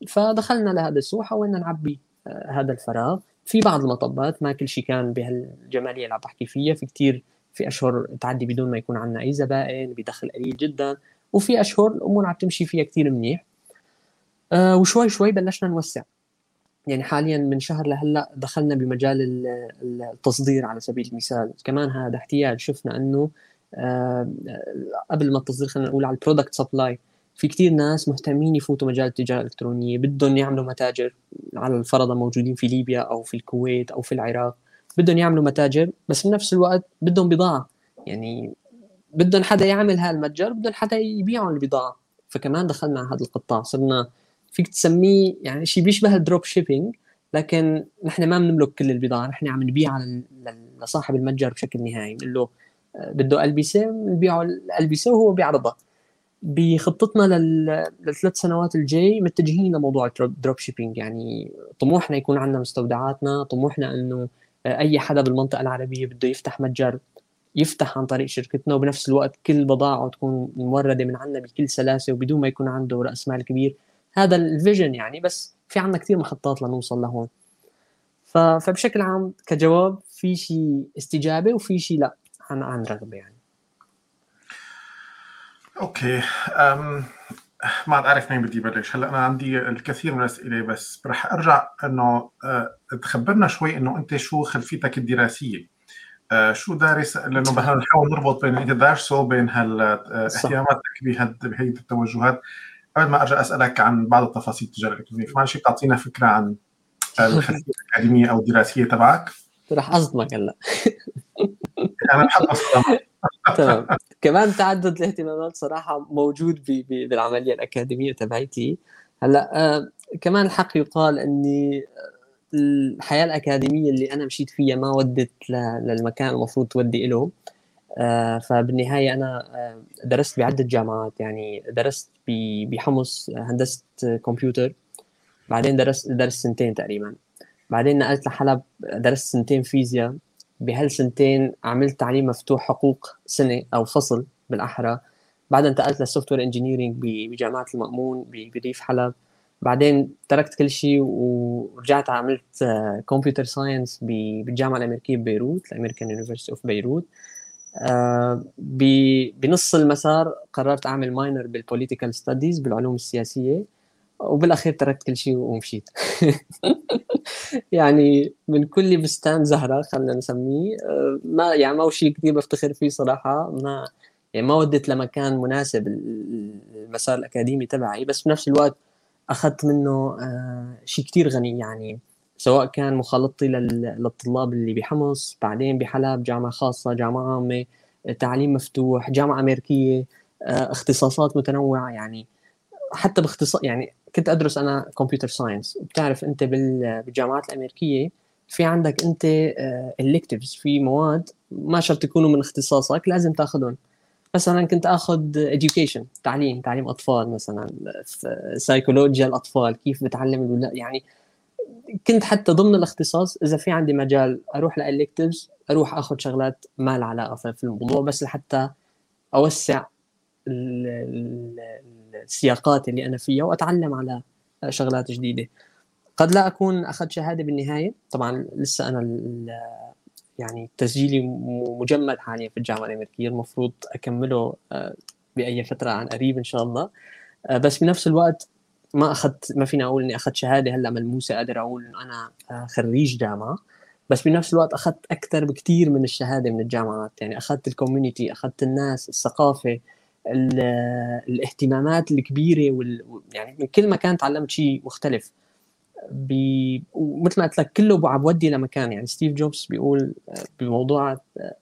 فدخلنا لهذا السوق حاولنا نعبي آه، هذا الفراغ. في بعض المطبات ما كل شيء كان بهالجمالية اللي عم بحكي فيها في كثير في أشهر تعدي بدون ما يكون عندنا أي زبائن بدخل قليل جدا. وفي أشهر الأمور عم تمشي فيها كثير منيح. آه وشوي شوي بلشنا نوسع. يعني حاليا من شهر لهلأ دخلنا بمجال التصدير على سبيل المثال. كمان هذا احتياج. شفنا إنه آه، قبل ما التصدير خلينا نقول على ال product supply في كثير ناس مهتمين يفوتوا مجال التجارة الإلكترونية بدهم يعملوا متاجر على الفرض موجودين في ليبيا أو في الكويت أو في العراق. بدهم يعملوا متاجر بس بنفس الوقت بدهم بضاعة. يعني بدهم حدا يعمل هالمتجر بدهم حدا يبيعهم البضاعه فكمان دخلنا على هذا القطاع صرنا فيك تسميه يعني شيء بيشبه ال drop shipping لكن نحن ما بنملك كل البضاعة. نحن عم نبيع لصاحب المتجر بشكل نهائي بنقول له آه، بده ألبسة بنبيعه الالبسه وهو بيعرضها. بخطتنا للثلاث سنوات الجاي متجهين لموضوع ال drop shipping يعني طموحنا يكون عندنا مستودعاتنا طموحنا إنه آه، أي حدا بالمنطقة العربية بده يفتح متجر يفتح عن طريق شركتنا وبنفس الوقت كل بضاعة تكون موردة من عندنا بكل سلاسة وبدون ما يكون عنده رأس مال كبير. هذا ال vision يعني بس في عندنا كثير محطات لنوصل لهون. فبشكل عام كجواب في شيء استجابة وفي شيء لا عن عن رغبة يعني. okay أم ما بعرف مين بدي بلش هلأ أنا عندي الكثير من الأسئلة بس رح أرجع إنه أه تخبرنا شوي إنه أنت شو خلفيتك الدراسية. أه شو دارس؟ لأنه نحاول نربط بين انت دارسه بين هالاهتماماتك بهي التوجهات. قبل ما أرجع أسألك عن بعض التفاصيل التجاره الالكترونيه فمعلش تعطينا فكرة عن الخلفية الأكاديمية أو الدراسية تبعك؟ رح أصدمك هلأ. أنا بحب اصدم تمام. كمان تعدد الاهتمامات صراحة موجود بالعملية الأكاديمية تبعتي هلأ آه كمان الحق يقال إني الحياة الأكاديمية اللي أنا مشيت فيها ما ودت للمكان المفروض تودي له آه، فبالنهاية أنا آه، درست بعدة جامعات. يعني درست بحمص هندسة كمبيوتر. بعدين درست درست سنتين تقريبا. بعدين نقلت لحلب درست سنتين فيزياء. بهالسنتين عملت تعليم مفتوح حقوق سنة أو فصل بالأحرى. بعدين انتقلت لل software engineering بجامعة المأمون بريف حلب. بعدين تركت كل شيء ورجعت عملت computer science بالجامعة الأمريكية ببيروت ال American University of Beirut. آه، بنص المسار قررت أعمل minor بال political studies بالعلوم السياسية. وبالأخير تركت كل شيء ومشيت. يعني من كل بستان زهرة خلينا نسميه ما يعني ما هو شيء كثير بفتخر فيه صراحة ما يعني ما أدت لمكان مناسب المسار الأكاديمي تبعي بس بنفس الوقت أخذت منه آه، شيء كثير غني يعني سواء كان مخالطتي للطلاب اللي بحمص بعدين بحلب جامعة خاصة جامعة عامة تعليم مفتوح جامعة أمريكية آه، اختصاصات متنوعة يعني حتى باختصاص يعني كنت أدرس أنا computer science بتعرف أنت بالجامعات الأمريكية في عندك أنت electives آه، في مواد ما شرط يكونوا من اختصاصك لازم تأخذهم. مثلا كنت أخذ education تعليم تعليم أطفال مثلا سايكولوجيا الأطفال كيف بتعلم يعني كنت حتى ضمن الاختصاص إذا في عندي مجال أروح لالكتيفز أروح أخذ شغلات ما لها علاقة في الموضوع بس لحتى أوسع السياقات اللي أنا فيها وأتعلم على شغلات جديدة. قد لا أكون أخذت شهادة بالنهاية طبعا لسه أنا يعني تسجيلي مجمد حاليا في الجامعة الأمريكية المفروض أكمله آه، بأي فترة عن قريب إن شاء الله. آه، بس بنفس الوقت ما أخذت ما فينا أقول إني أخذت شهادة هلأ ملموسة قادر أقول إنه أنا آه، خريج جامعة. بس بنفس الوقت أخذت أكثر بكثير من الشهادة من الجامعات يعني أخذت الكوميونتي أخذت الناس الثقافة الاهتمامات الكبيرة وال... يعني من كل مكان تعلمت شيء مختلف. ب... ومثل ما قلت لك كله عم بودي لمكان. يعني ستيف جوبز بيقول آه، بموضوع آه،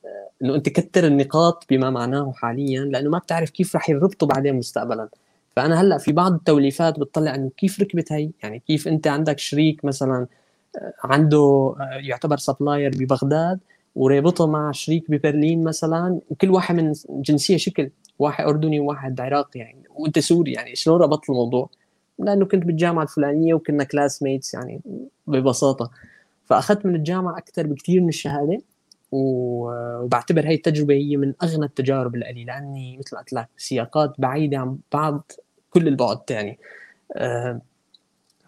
إنه أنت كتر النقاط بما معناه حاليا لأنه ما بتعرف كيف رح يربطوا بعدين مستقبلا. فأنا هلأ في بعض التوليفات بتطلع إنه كيف ركبت هي؟ يعني كيف أنت عندك شريك مثلا آه، عنده يعتبر supplier ببغداد ورابطة مع شريك ببرلين مثلا وكل واحد من جنسية شكل واحد أردني وواحد عراقي يعني وأنت سوري يعني شلون ربطت الموضوع؟ لأنه كنت بالجامعة الفلانية وكنا classmates يعني ببساطة فأخذت من الجامعة أكثر بكثير من الشهادة وبعتبر هاي التجربة هي من أغنى التجارب اللي لأني مثل ما قلت لك سياقات بعيدة عن بعض كل البعد يعني آه،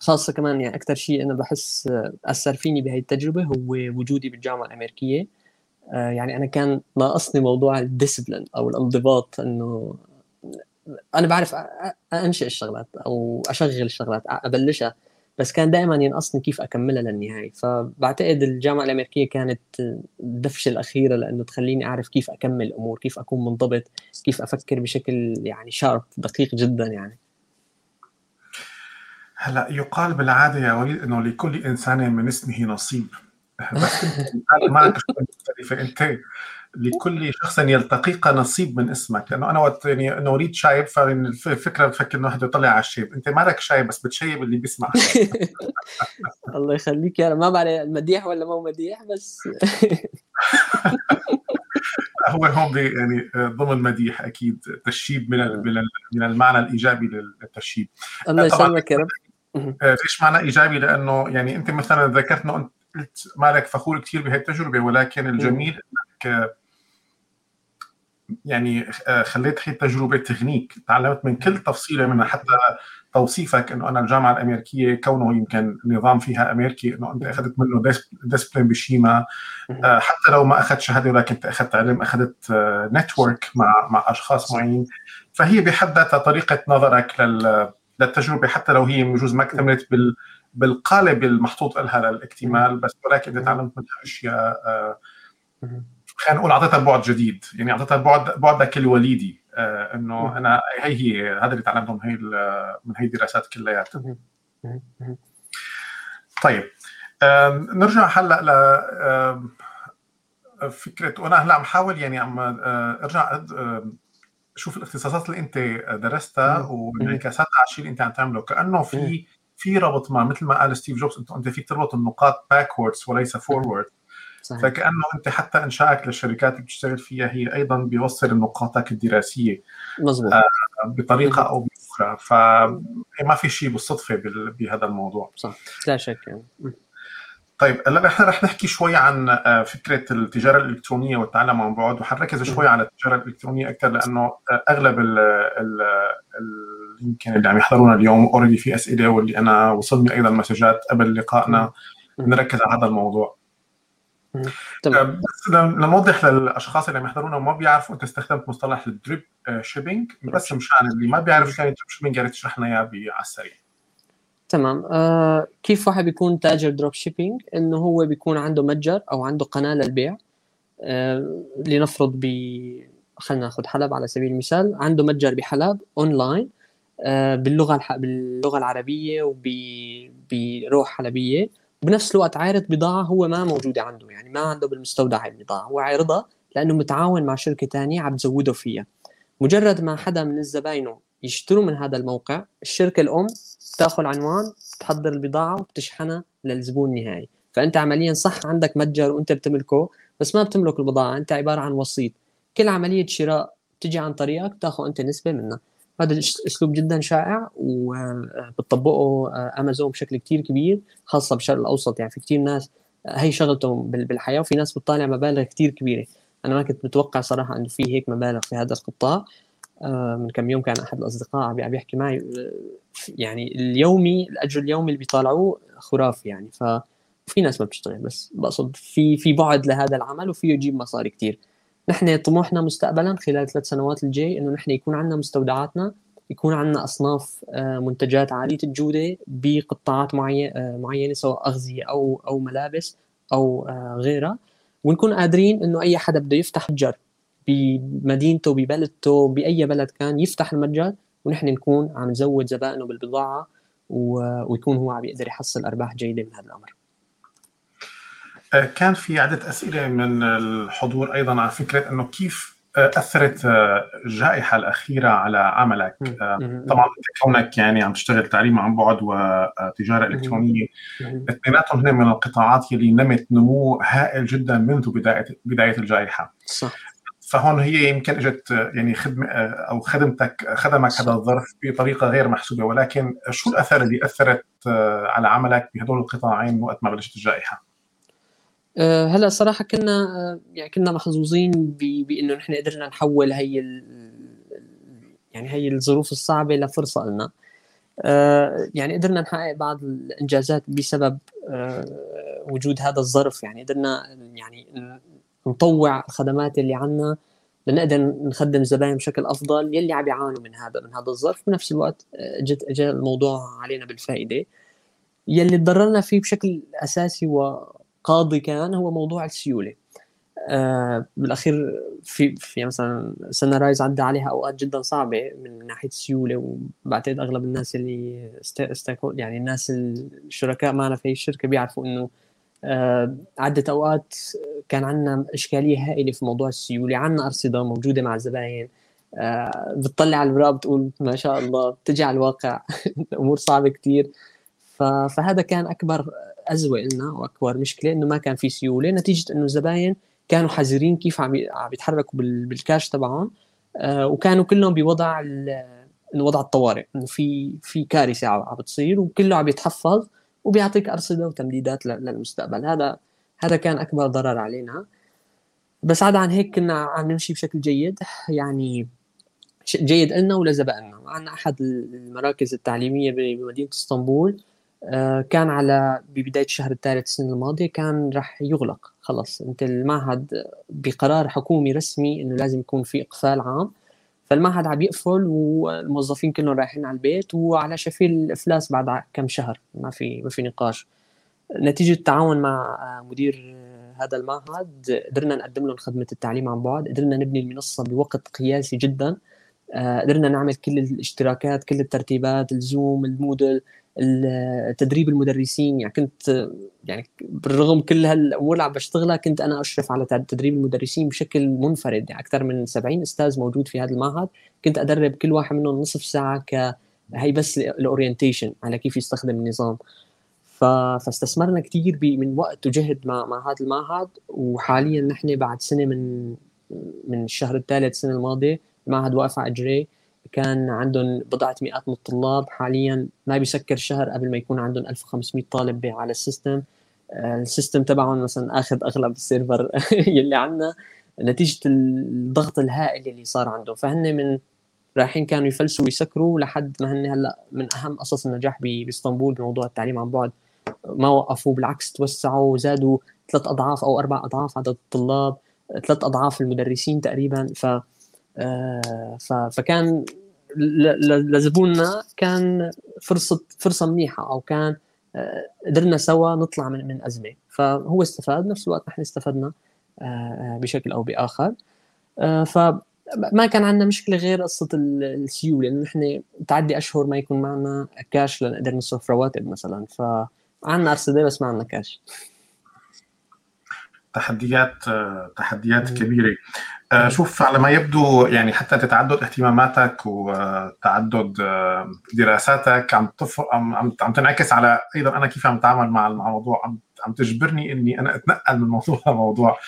خاصة كمان يعني أكثر شيء أنا بحس أثر فيني بهي التجربة هو وجودي بالجامعة الأمريكية. آه، يعني أنا كان ناقصني موضوع ال discipline أو الانضباط إنه أنا بعرف أنشئ الشغلات أو أشغل الشغلات أبلشها بس كان دائما ينقصني كيف أكملها للنهاية. فبعتقد الجامعة الأمريكية كانت الدفشة الأخيرة لأنه تخليني أعرف كيف أكمل الأمور كيف أكون منضبط كيف أفكر بشكل يعني شارب دقيق جدا يعني. هلا يقال بالعادة يا وليد إنه لكل إنسان من اسمه نصيب. بس أنت معك مختلفة. أنت لكل شخص يلتقيك نصيب من اسمك. لأنه أنا وقت يعني إنه أريد شايب فالفكرة بفكر إنه واحد يطلع على الشيب أنت مالك شايب بس بتشيب اللي بيسمع. الله يخليك. يا ما بعرف مديح ولا مو مديح بس هو هون يعني ضمن مديح أكيد تشيب من من المعنى الإيجابي للتشيب الله يسلمك يا رب. ليش معنى إيجابي؟ لأنه يعني أنت مثلا ذكرت إنه أنت قلت مالك فخور كثير بهي التجربة ولكن الجميل إنك يعني آه، خليت هي التجربة تغنيك. تعلمت من كل تفصيلة منها حتى توصيفك إنه أنا الجامعة الأمريكية كونه يمكن نظام فيها أمريكي إنه أنت أخذت منه discipline بشيما. آه، حتى لو ما أخذت شهادة ولكن أنت أخذت علم أخذت network آه، مع مع أشخاص معين. فهي بحد ذاتها طريقة نظرك للتجربة حتى لو هي بجوز ما اكتملت بال بالقالب المحطوط لها للاكتمال بس ولكن تعلمت منها أشياء خلينا نقول أعطيتها بعد جديد يعني أعطيتها بعد بعدك الوليدي آه إنه أنا هي هي هذا اللي تعلمته من هي من هي الدراسات كلياتها. طيب آه نرجع هلأ ل آه فكرة وأنا هلأ عم حاول يعني عم آه ارجع آه شوف الاختصاصات اللي انت درستها وانعكاساتها على الشيء اللي انت عم تعمله. كأنه في في ربط ما مثل ما قال ستيف جوبز انت انت فيك تربط النقاط backwards وليس forward صحيح. فكأنه انت حتى إنشائك للشركات اللي بتشتغل فيها هي أيضا بيوصل نقاطك الدراسية مظبوط. آه بطريقة أو بأخرى. فما في شيء بالصدفة بهذا الموضوع. صح. لا شك يعني. طيب هلا نحن رح نحكي شوي عن آه، فكرة التجارة الإلكترونية والتعلم عن بعد وحنركز شوي على التجارة الإلكترونية أكثر لأنه آه، أغلب ال ال يمكن اللي عم يحضرونا اليوم اوريدي في أسئلة واللي أنا وصلني أيضا مسجات قبل لقائنا. نركز على هذا الموضوع. تمام. بس لنوضح للأشخاص اللي عم يحضرونا وما بيعرفوا إنت استخدمت مصطلح ال drop shipping بس مشان اللي ما بيعرف شو يعني ال drop shipping يا ريت تشرح لنا إياه على السريع. تمام. آه كيف واحد بيكون تاجر drop shipping إنه هو بيكون عنده متجر أو عنده قناة للبيع. آه لنفرض ب خلينا ناخذ حلب على سبيل المثال. عنده متجر بحلب اونلاين آه باللغة الح... باللغة العربية وبروح حلبية. بنفس الوقت عارض بضاعة هو ما موجودة عنده. يعني ما عنده بالمستودع البضاعة. هو عارضها لأنه متعاون مع شركة ثانية عم تزوده فيها. مجرد ما حدا من الزباينه يشتروا من هذا الموقع الشركة الأم بتاخذ عنوان بتحضر البضاعة وبتشحنها للزبون النهائي. فأنت عمليا صح عندك متجر وأنت بتملكه بس ما بتملك البضاعة أنت عبارة عن وسيط. كل عملية شراء تجي عن طريقك بتاخذ أنت نسبة منها. هذا الاسلوب جدا شائع وبتطبقه امازون بشكل كثير كبير خاصة بالشرق الأوسط. يعني في كثير ناس هي شغلته بالحياة وفي ناس بتطالع مبالغ كثير كبيرة. أنا ما كنت متوقع صراحة إنه في هيك مبالغ في هذا القطاع. آه، من كم يوم كان أحد الأصدقاء عم بيحكي معي يعني اليومي الأجر اليومي اللي بيطالعوه خرافي يعني. ففي ناس ما بتشتغل بس بقصد في في بعد لهذا العمل وفيه يجيب مصاري كثير نحن طموحنا مستقبلا خلال ثلاث سنوات الجاي إنه نحن يكون عندنا مستودعاتنا يكون عندنا أصناف آه، منتجات عالية الجودة بقطاعات آه، معينة سواء أغذية أو أو ملابس أو غيرها. ونكون قادرين إنه أي حدا بده يفتح متجر بمدينته ببلدته بأي بلد كان يفتح المتجر ونحن نكون عم نزود زبائنه بالبضاعة ويكون هو عم يقدر يحصل أرباح جيدة من هذا الأمر. آه، كان في عدة أسئلة من الحضور أيضا على فكرة إنه كيف آه، أثرت آه، الجائحة الأخيرة على عملك؟ طبعا كونك يعني عم تشتغل تعليم عن بعد وتجاره إلكترونية اثنيناتهم هن من القطاعات يلي نمت نمو هائل جدا منذ بداية بداية الجائحة. صح. فهون هي يمكن إجت يعني خدمه أو خدمتك خدمك هذا الظرف بطريقة غير محسوبة. ولكن شو الأثر اللي أثرت على عملك بهدول القطاعين وقت ما بلشت الجائحة؟ أه، هلا صراحة كنا يعني كنا محظوظين بإنه نحن قدرنا نحول هي يعني هي الظروف الصعبة لفرصة لنا. يعني قدرنا نحقق بعض الإنجازات بسبب وجود هذا الظرف. يعني قدرنا يعني نطوع الخدمات اللي عندنا لنقدر نخدم الزباين بشكل أفضل يلي عم يعانوا من هذا من هذا الظرف. بنفس الوقت جت اجى الموضوع علينا بالفائدة. يلي تضررنا فيه بشكل أساسي وقاضي كان هو موضوع السيولة. آه بالأخير في في مثلا سنة رايز عدى عليها أوقات جدا صعبة من ناحية السيولة وبعتقد أغلب الناس اللي است... يعني الناس الشركاء معنا في الشركة بيعرفوا إنه آه، عدة أوقات كان عندنا إشكالية هائلة في موضوع السيولة. عندنا أرصدة موجودة مع الزباين. آه، بتطلع على الورق بتقول ما شاء الله بتجي على الواقع. الأمور صعبة كتير. فهذا كان أكبر أزمة لنا وأكبر مشكلة إنه ما كان في سيولة. نتيجة إنه الزباين كانوا حذرين كيف عم يتحركوا بالكاش تبعهم. آه، وكانوا كلهم بوضع وضع الطوارئ. إنه في في كارثة عم بتصير وكله عم يتحفظ. وبيعطيك أرصدة وتمديدات للمستقبل. هذا هذا كان أكبر ضرر علينا. بس عدا عن هيك كنا عم نمشي بشكل جيد. يعني جيد لنا ولزبائننا عندنا أحد المراكز التعليمية بمدينة إسطنبول آه، كان على ببداية الشهر الثالث السنة الماضية كان راح يغلق. خلص أنت المعهد بقرار حكومي رسمي إنه لازم يكون في إقفال عام. فالمعهد عم يقفل والموظفين كلهم رايحين على البيت وعلى شفير الإفلاس بعد كم شهر. ما في ما في نقاش. نتيجة التعاون مع مدير هذا المعهد قدرنا نقدم لهم خدمة التعليم عن بعد قدرنا نبني المنصة بوقت قياسي جدا. آه، قدرنا نعمل كل الاشتراكات كل الترتيبات الزوم المودل تدريب المدرسين يعني كنت يعني بالرغم كل هالأمور اللي عم بشتغلها كنت أنا أشرف على تدريب المدرسين بشكل منفرد يعني أكثر من 70 أستاذ موجود في هذا المعهد. كنت أدرب كل واحد منهم نصف ساعة ك هي بس الاورينتيشن على كيف يستخدم النظام. ف... فاستثمرنا كثير من وقت وجهد مع مع هذا المعهد. وحاليا نحن بعد سنة من من الشهر الثالث السنة الماضية المعهد واقف على اجريه كان عندهم بضعة مئات من الطلاب حاليا. ما بيسكر شهر قبل ما يكون عندهم 1500 طالب على ال system. آه، ال system تبعهم مثلا اخذ أغلب ال server يلي عندنا نتيجة الضغط الهائل اللي صار عندهم. فهن من رايحين كانوا يفلسوا ويسكروا لحد ما هن هلأ من أهم قصص النجاح بإسطنبول بموضوع التعليم عن بعد. ما وقفوا بالعكس توسعوا وزادوا ثلاث أضعاف أو أربع أضعاف عدد الطلاب ثلاث أضعاف المدرسين تقريبا. ف فكان لزبوننا كان فرصه فرصة منيحة أو كان آه، قدرنا سوا نطلع من من أزمة. فهو استفاد نفس الوقت نحن استفدنا آه، بشكل أو بآخر. فما كان عندنا مشكلة غير قصة السيولة لأنه نحن تعدي أشهر ما يكون معنا كاش لنقدر نصرف رواتب مثلا. فعندنا أرصدة بس ما عندنا كاش تحديات تحديات كبيرة. آه، شوف على ما يبدو يعني حتى تتعدد اهتماماتك وتعدد آه، دراساتك عم. عم عم تنعكس على أيضا أنا كيف عم أتعامل مع الموضوع. عم عم تجبرني إني أنا أتنقل من موضوع لموضوع.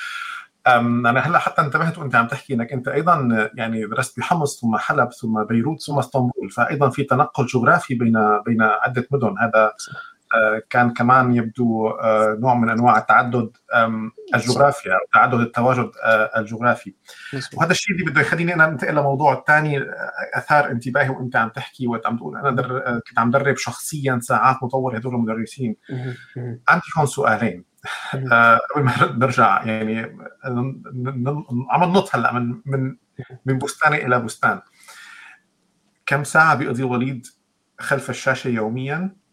أنا هلأ حتى انتبهت وأنت عم تحكي إنك أنت أيضا يعني درست بحمص ثم حلب ثم بيروت ثم اسطنبول. فايضا في تنقل جغرافي بين بين عدة مدن. هذا كان كمان يبدو نوع من أنواع التعدد الجغرافيا أو تعدد التواجد الجغرافي. وهذا الشيء اللي بده يخليني أنا أنتقل لموضوع الثاني آثار انتباهي وأنت عم تحكي وأنت عم تقول أنا در... كنت عم درب شخصيا ساعات مطور هدول المدرسين. عندي هون سؤالين. قبل ما نرجع يعني عم ننط هلأ من من من بستان إلى بستان. كم ساعة بيقضي وليد خلف الشاشة يوميا؟ آه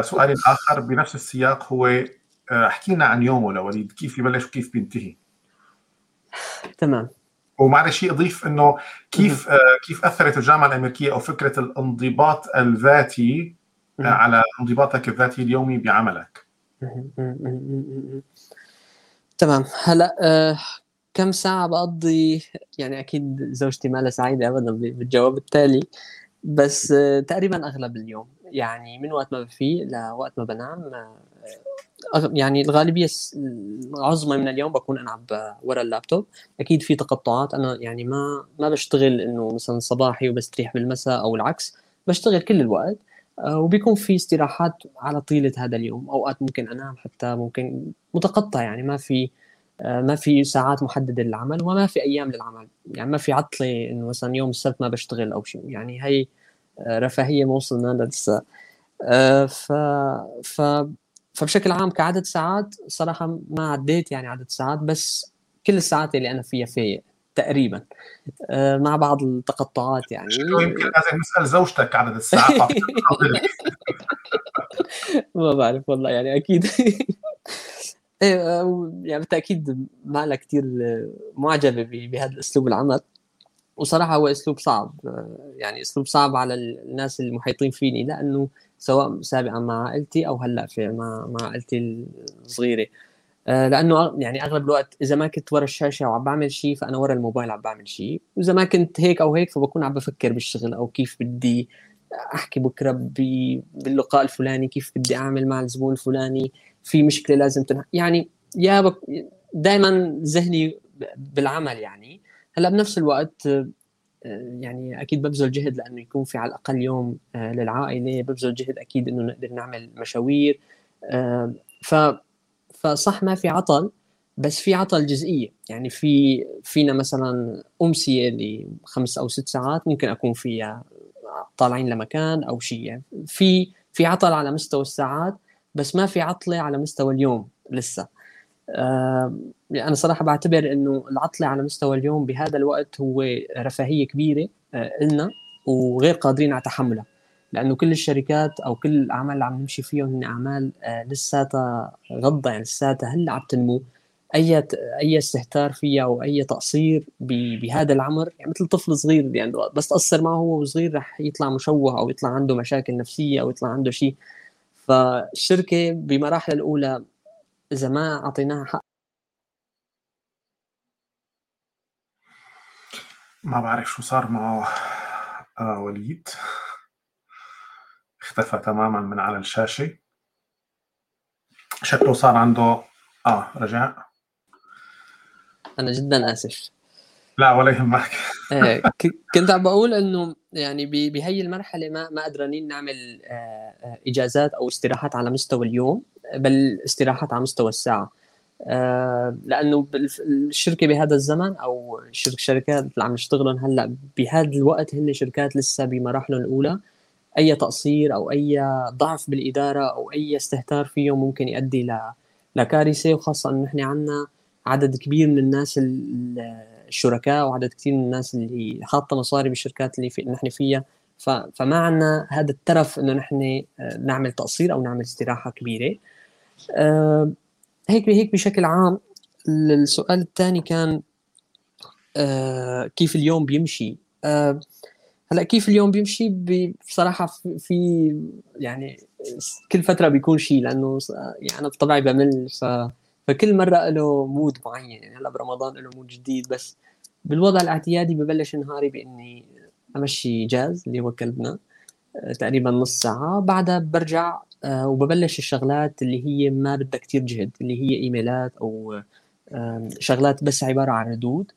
سؤالي الآخر بنفس السياق هو آه احكي لنا عن يومه لوليد. كيف يبلش وكيف بينتهي؟ تمام. ومعلش اضيف إنه كيف آه كيف أثرت الجامعة الأمريكية أو فكرة الانضباط الذاتي آه على انضباطك الذاتي اليومي بعملك؟ تمام. هلا آه كم ساعة بقضي؟ يعني أكيد زوجتي ما سعيدة أبدا بالجواب التالي. بس آه تقريبا أغلب اليوم. يعني من وقت ما بفيق لوقت ما بنام آه يعني الغالبية العظمى من اليوم بكون أنا عم ورا اللابتوب. أكيد في تقطعات أنا يعني ما ما بشتغل إنه مثلا صباحي وبستريح بالمساء أو العكس بشتغل كل الوقت وبيكون في استراحات على طيلة هذا اليوم. أوقات ممكن أنام حتى ممكن متقطع يعني ما في ما في ساعات محددة للعمل وما في أيام للعمل. يعني ما في عطلة إنه مثلا يوم السبت ما بشتغل أو شيء. يعني هي رفاهية ما وصلنا لسه. ف... ف... فبشكل عام كعدد ساعات صراحة ما عديت يعني عدد ساعات بس كل الساعات اللي أنا فيها فايق تقريبا. مع بعض التقطعات يعني. يمكن لازم نسال زوجتك عدد الساعات. ما بعرف والله يعني أكيد. إيه يعني بالتأكيد ما لها كثير معجبة بهذا الاسلوب العمل. وصراحة هو أسلوب صعب يعني أسلوب صعب على الناس المحيطين فيني لأنه سواء سابقا مع عائلتي أو هلأ في مع مع عائلتي الصغيرة. لأنه يعني أغلب الوقت إذا ما كنت ورا الشاشة وعم بعمل شيء فأنا ورا الموبايل عم بعمل شيء. وإذا ما كنت هيك أو هيك فبكون عم بفكر بالشغل أو كيف بدي أحكي بكرة باللقاء الفلاني كيف بدي أعمل مع الزبون الفلاني في مشكلة لازم تنح... يعني يا بك... دائما ذهني بالعمل يعني. هلا بنفس الوقت يعني أكيد ببذل جهد لأنه يكون في على الأقل يوم للعائلة ببذل جهد أكيد إنه نقدر نعمل مشاوير ف فصح ما في عطل بس في عطل جزئية يعني في فينا مثلا امسيه لخمس أو ست ساعات ممكن أكون فيها طالعين لمكان أو شيء يعني في في عطل على مستوى الساعات بس ما في عطلة على مستوى اليوم لسه. آه أنا صراحة بعتبر إنه العطلة على مستوى اليوم بهذا الوقت هو رفاهية كبيرة آه لنا وغير قادرين على تحملها. لأنه كل الشركات أو كل الأعمال اللي عم نمشي فيهم هن أعمال آه لساتها غضة يعني لساتها هلا عم تنمو. أي أي استهتار فيها أو أي تقصير بهذا العمر يعني مثل طفل صغير يعني بس تقصر معه وهو صغير رح يطلع مشوه أو يطلع عنده مشاكل نفسية أو يطلع عنده شيء. فالشركة بمراحل الأولى إذا ما أعطيناها حق. ما بعرف شو صار معه. آه وليد. اختفى تماما من على الشاشة. شكله صار عنده؟ آه رجع. أنا جدا آسف. لا ولا يهمك. كنت عم بقول إنه يعني بهي المرحلة ما ما قدرانين نعمل إجازات أو استراحات على مستوى اليوم بل استراحات على مستوى الساعة. لأنه الشركة بهذا الزمن أو الشركات اللي عم نشتغلهم هلأ بهذا الوقت هن شركات لسه بمراحلهم الأولى. أي تقصير أو أي ضعف بالإدارة أو أي استهتار فيهم ممكن يؤدي لكارثة وخاصة إنه نحن عندنا عدد كبير من الناس الشركاء وعدد كثير من الناس اللي حاطة مصاري بالشركات اللي في نحن فيها. فما عندنا هذا الترف إنه نحن نعمل تقصير أو نعمل استراحة كبيرة. هيك هيك بشكل عام. السؤال الثاني كان كيف اليوم بيمشي؟ هلأ كيف اليوم بيمشي؟ بصراحة في يعني كل فترة بيكون شيء لأنه يعني أنا بطبعي بمل ف فكل مرة له mood معين. يعني هلأ برمضان له mood جديد بس بالوضع الاعتيادي ببلش نهاري بإني أمشي جاز اللي هو كلبنا تقريبا نص ساعة. بعدها برجع وببلش الشغلات اللي هي ما بدها كتير جهد اللي هي إيميلات أو شغلات بس عبارة عن ردود.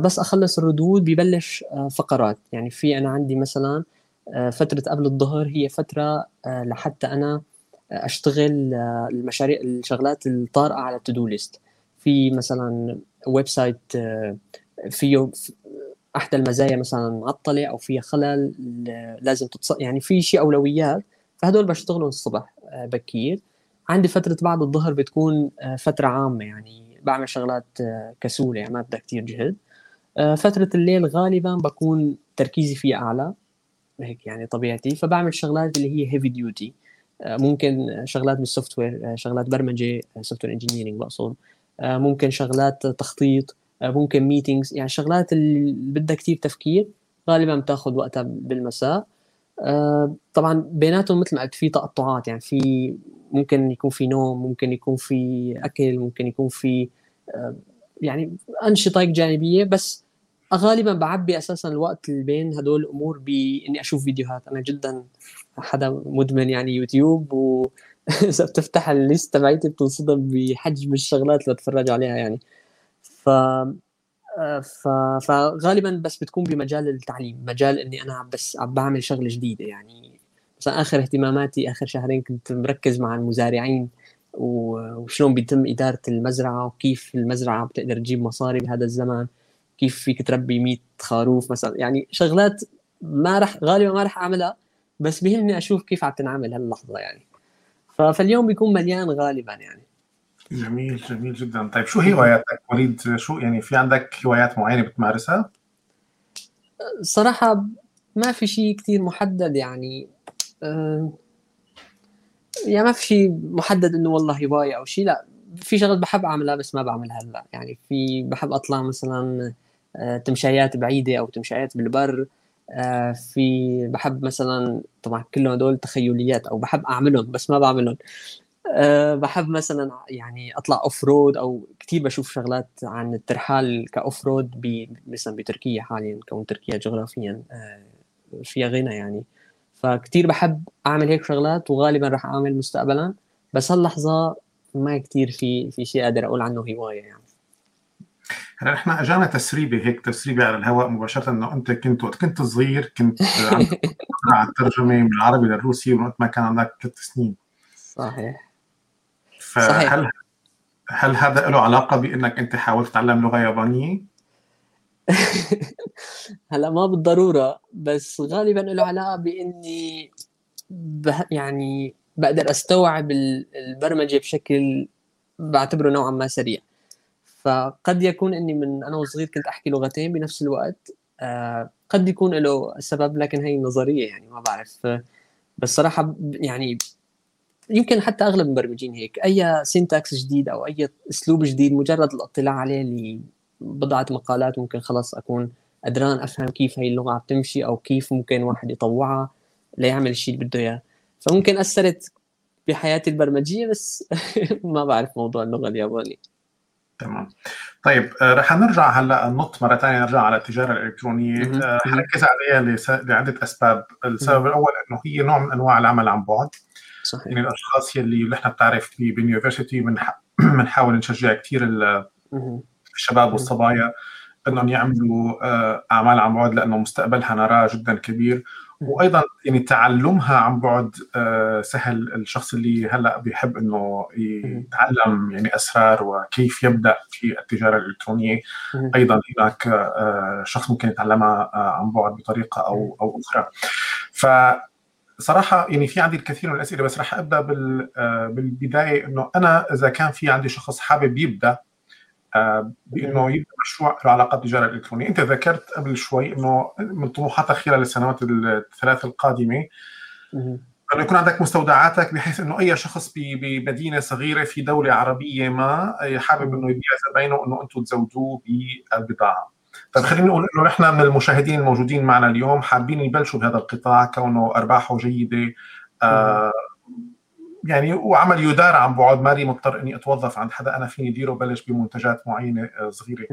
بس أخلص الردود ببلش فقرات. يعني في أنا عندي مثلا فترة قبل الظهر هي فترة لحتى أنا أشتغل المشاريع الشغلات الطارئة على التو ليست في مثلا website فيه احدى المزايا مثلا معطله أو فيها خلل لازم تتص... يعني في شيء أولويات. فهدول بشتغلهم الصبح بكير. عندي فترة بعد الظهر بتكون فترة عامة يعني بعمل شغلات كسولة يعني ما بدها كثير جهد. فترة الليل غالبا بكون تركيزي فيها أعلى هيك يعني طبيعتي. فبعمل شغلات اللي هي heavy duty ممكن شغلات بال software شغلات برمجة software engineering بقصد. ممكن شغلات تخطيط ممكن meetings يعني شغلات اللي بدها كثير تفكير غالبا بتاخذ وقتها بالمساء. طبعا بيناتهم مثل ما قلت في تقطعات يعني في ممكن يكون في نوم ممكن يكون في أكل ممكن يكون في يعني أنشطة جانبية بس غالبا بعبي أساسا الوقت اللي بين هدول الأمور بإني أشوف فيديوهات. أنا جدا حدا مدمن يعني يوتيوب و إذا بتفتح الليست تبعيتي بتنصدم بحجم الشغلات اللي بتفرج عليها يعني. ف ف... فغالبا بس بتكون بمجال التعليم مجال إني أنا بس عم بعمل شغلة جديدة يعني. مثلا آخر اهتماماتي آخر شهرين كنت مركز مع المزارعين وشلون بيتم إدارة المزرعة وكيف المزرعة بتقدر تجيب مصاري بهذا الزمن كيف فيك تربي 100 خروف مثلا. يعني شغلات ما رح غالبا ما رح أعملها بس بيهمني أشوف كيف عم تنعمل هاللحظة يعني. فاليوم بيكون مليان غالبا يعني. جميل جميل جدا. طيب شو هواياتك؟ وليد شو يعني في عندك هوايات معينة بتمارسها؟ صراحة ما في شيء كثير محدد يعني. أه يعني ما في شيء محدد إنه والله هواية أو شيء لا. في شغلات بحب أعملها بس ما بعملها هلأ. يعني في بحب أطلع مثلا تمشايات بعيدة أو تمشايات بالبر. في بحب مثلا طبعا كلهم هدول تخيليات أو بحب أعملهم بس ما بعملهم. بحب مثلا يعني أطلع off road أو كثير بشوف شغلات عن الترحال ك off road مثلا بتركيا حاليا كون تركيا جغرافيا فيها غنى يعني. فكتير بحب أعمل هيك شغلات وغالبا راح أعمل مستقبلا. بس هاللحظة ما كتير في في شيء قادر أقول عنه هواية يعني. هلا إحنا أجانا تسريبة هيك تسريبة على الهواء مباشرة إنه أنت كنت وقت كنت صغير كنت عندك على الترجمة من العربي للروسي وقت ما كان عندك ثلاث سنين صحيح فهل صحيح. هل هذا له علاقة بإنك أنت حاولت تتعلم لغة يابانية؟ هلا ما بالضرورة بس غالبا له علاقة بإني يعني بقدر أستوعب البرمجة بشكل بعتبره نوعا ما سريع فقد يكون إني من أنا وصغير كنت أحكي لغتين بنفس الوقت. آه قد يكون له سبب لكن هي نظرية يعني ما بعرف. بس صراحة يعني يمكن حتى أغلب المبرمجين هيك أي سينتاكس جديد أو أي أسلوب جديد مجرد الاطلاع عليه لبضعه مقالات ممكن خلص أكون قدران أفهم كيف هي اللغة عم تمشي أو كيف ممكن واحد يطوعها ليعمل الشيء اللي بده إياه. فممكن أثرت بحياتي البرمجيه بس ما بعرف موضوع اللغة اليابانية. تمام. طيب آه رح نرجع هلا نط مرة ثانية نرجع على التجارة الإلكترونية. آه حنركز عليها. لعدة أسباب. السبب الأول إنه هي نوع من أنواع العمل عن بعد. صحيح. يعني الأشخاص يلي نحن بتعرف باليونيفرستي بنحاول نشجع كثير الشباب والصبايا إنهم يعملوا أعمال عن بعد لأنه مستقبلها نراه جدا كبير. وأيضا يعني تعلمها عن بعد سهل الشخص اللي هلأ بيحب إنه يتعلم يعني أسرار وكيف يبدأ في التجارة الإلكترونية. أيضا هناك شخص ممكن يتعلمها عن بعد بطريقة أو أو أخرى. ف صراحة يعني في عندي الكثير من الأسئلة بس رح أبدأ بالبداية إنه أنا إذا كان في عندي شخص حابب يبدأ بأنه يبدا مشروع له علاقة بالتجاره الالكترونيه، أنت ذكرت قبل شوي إنه من طموحاتك خلال السنوات الثلاث القادمة انه يكون عندك مستودعاتك بحيث إنه أي شخص بمدينة صغيرة في دولة عربية ما حابب إنه يبيع زباينه انه أنتم تزودوه بالبضاعة. طيب خلينا نقول إنه نحن من المشاهدين الموجودين معنا اليوم حابين يبلشوا بهذا القطاع كونه أرباحه جيدة آه يعني وعمل يدار عن بعد. مالي مضطر إني أتوظف عند حدا. أنا فيني ديره بلش بمنتجات معينة صغيرة.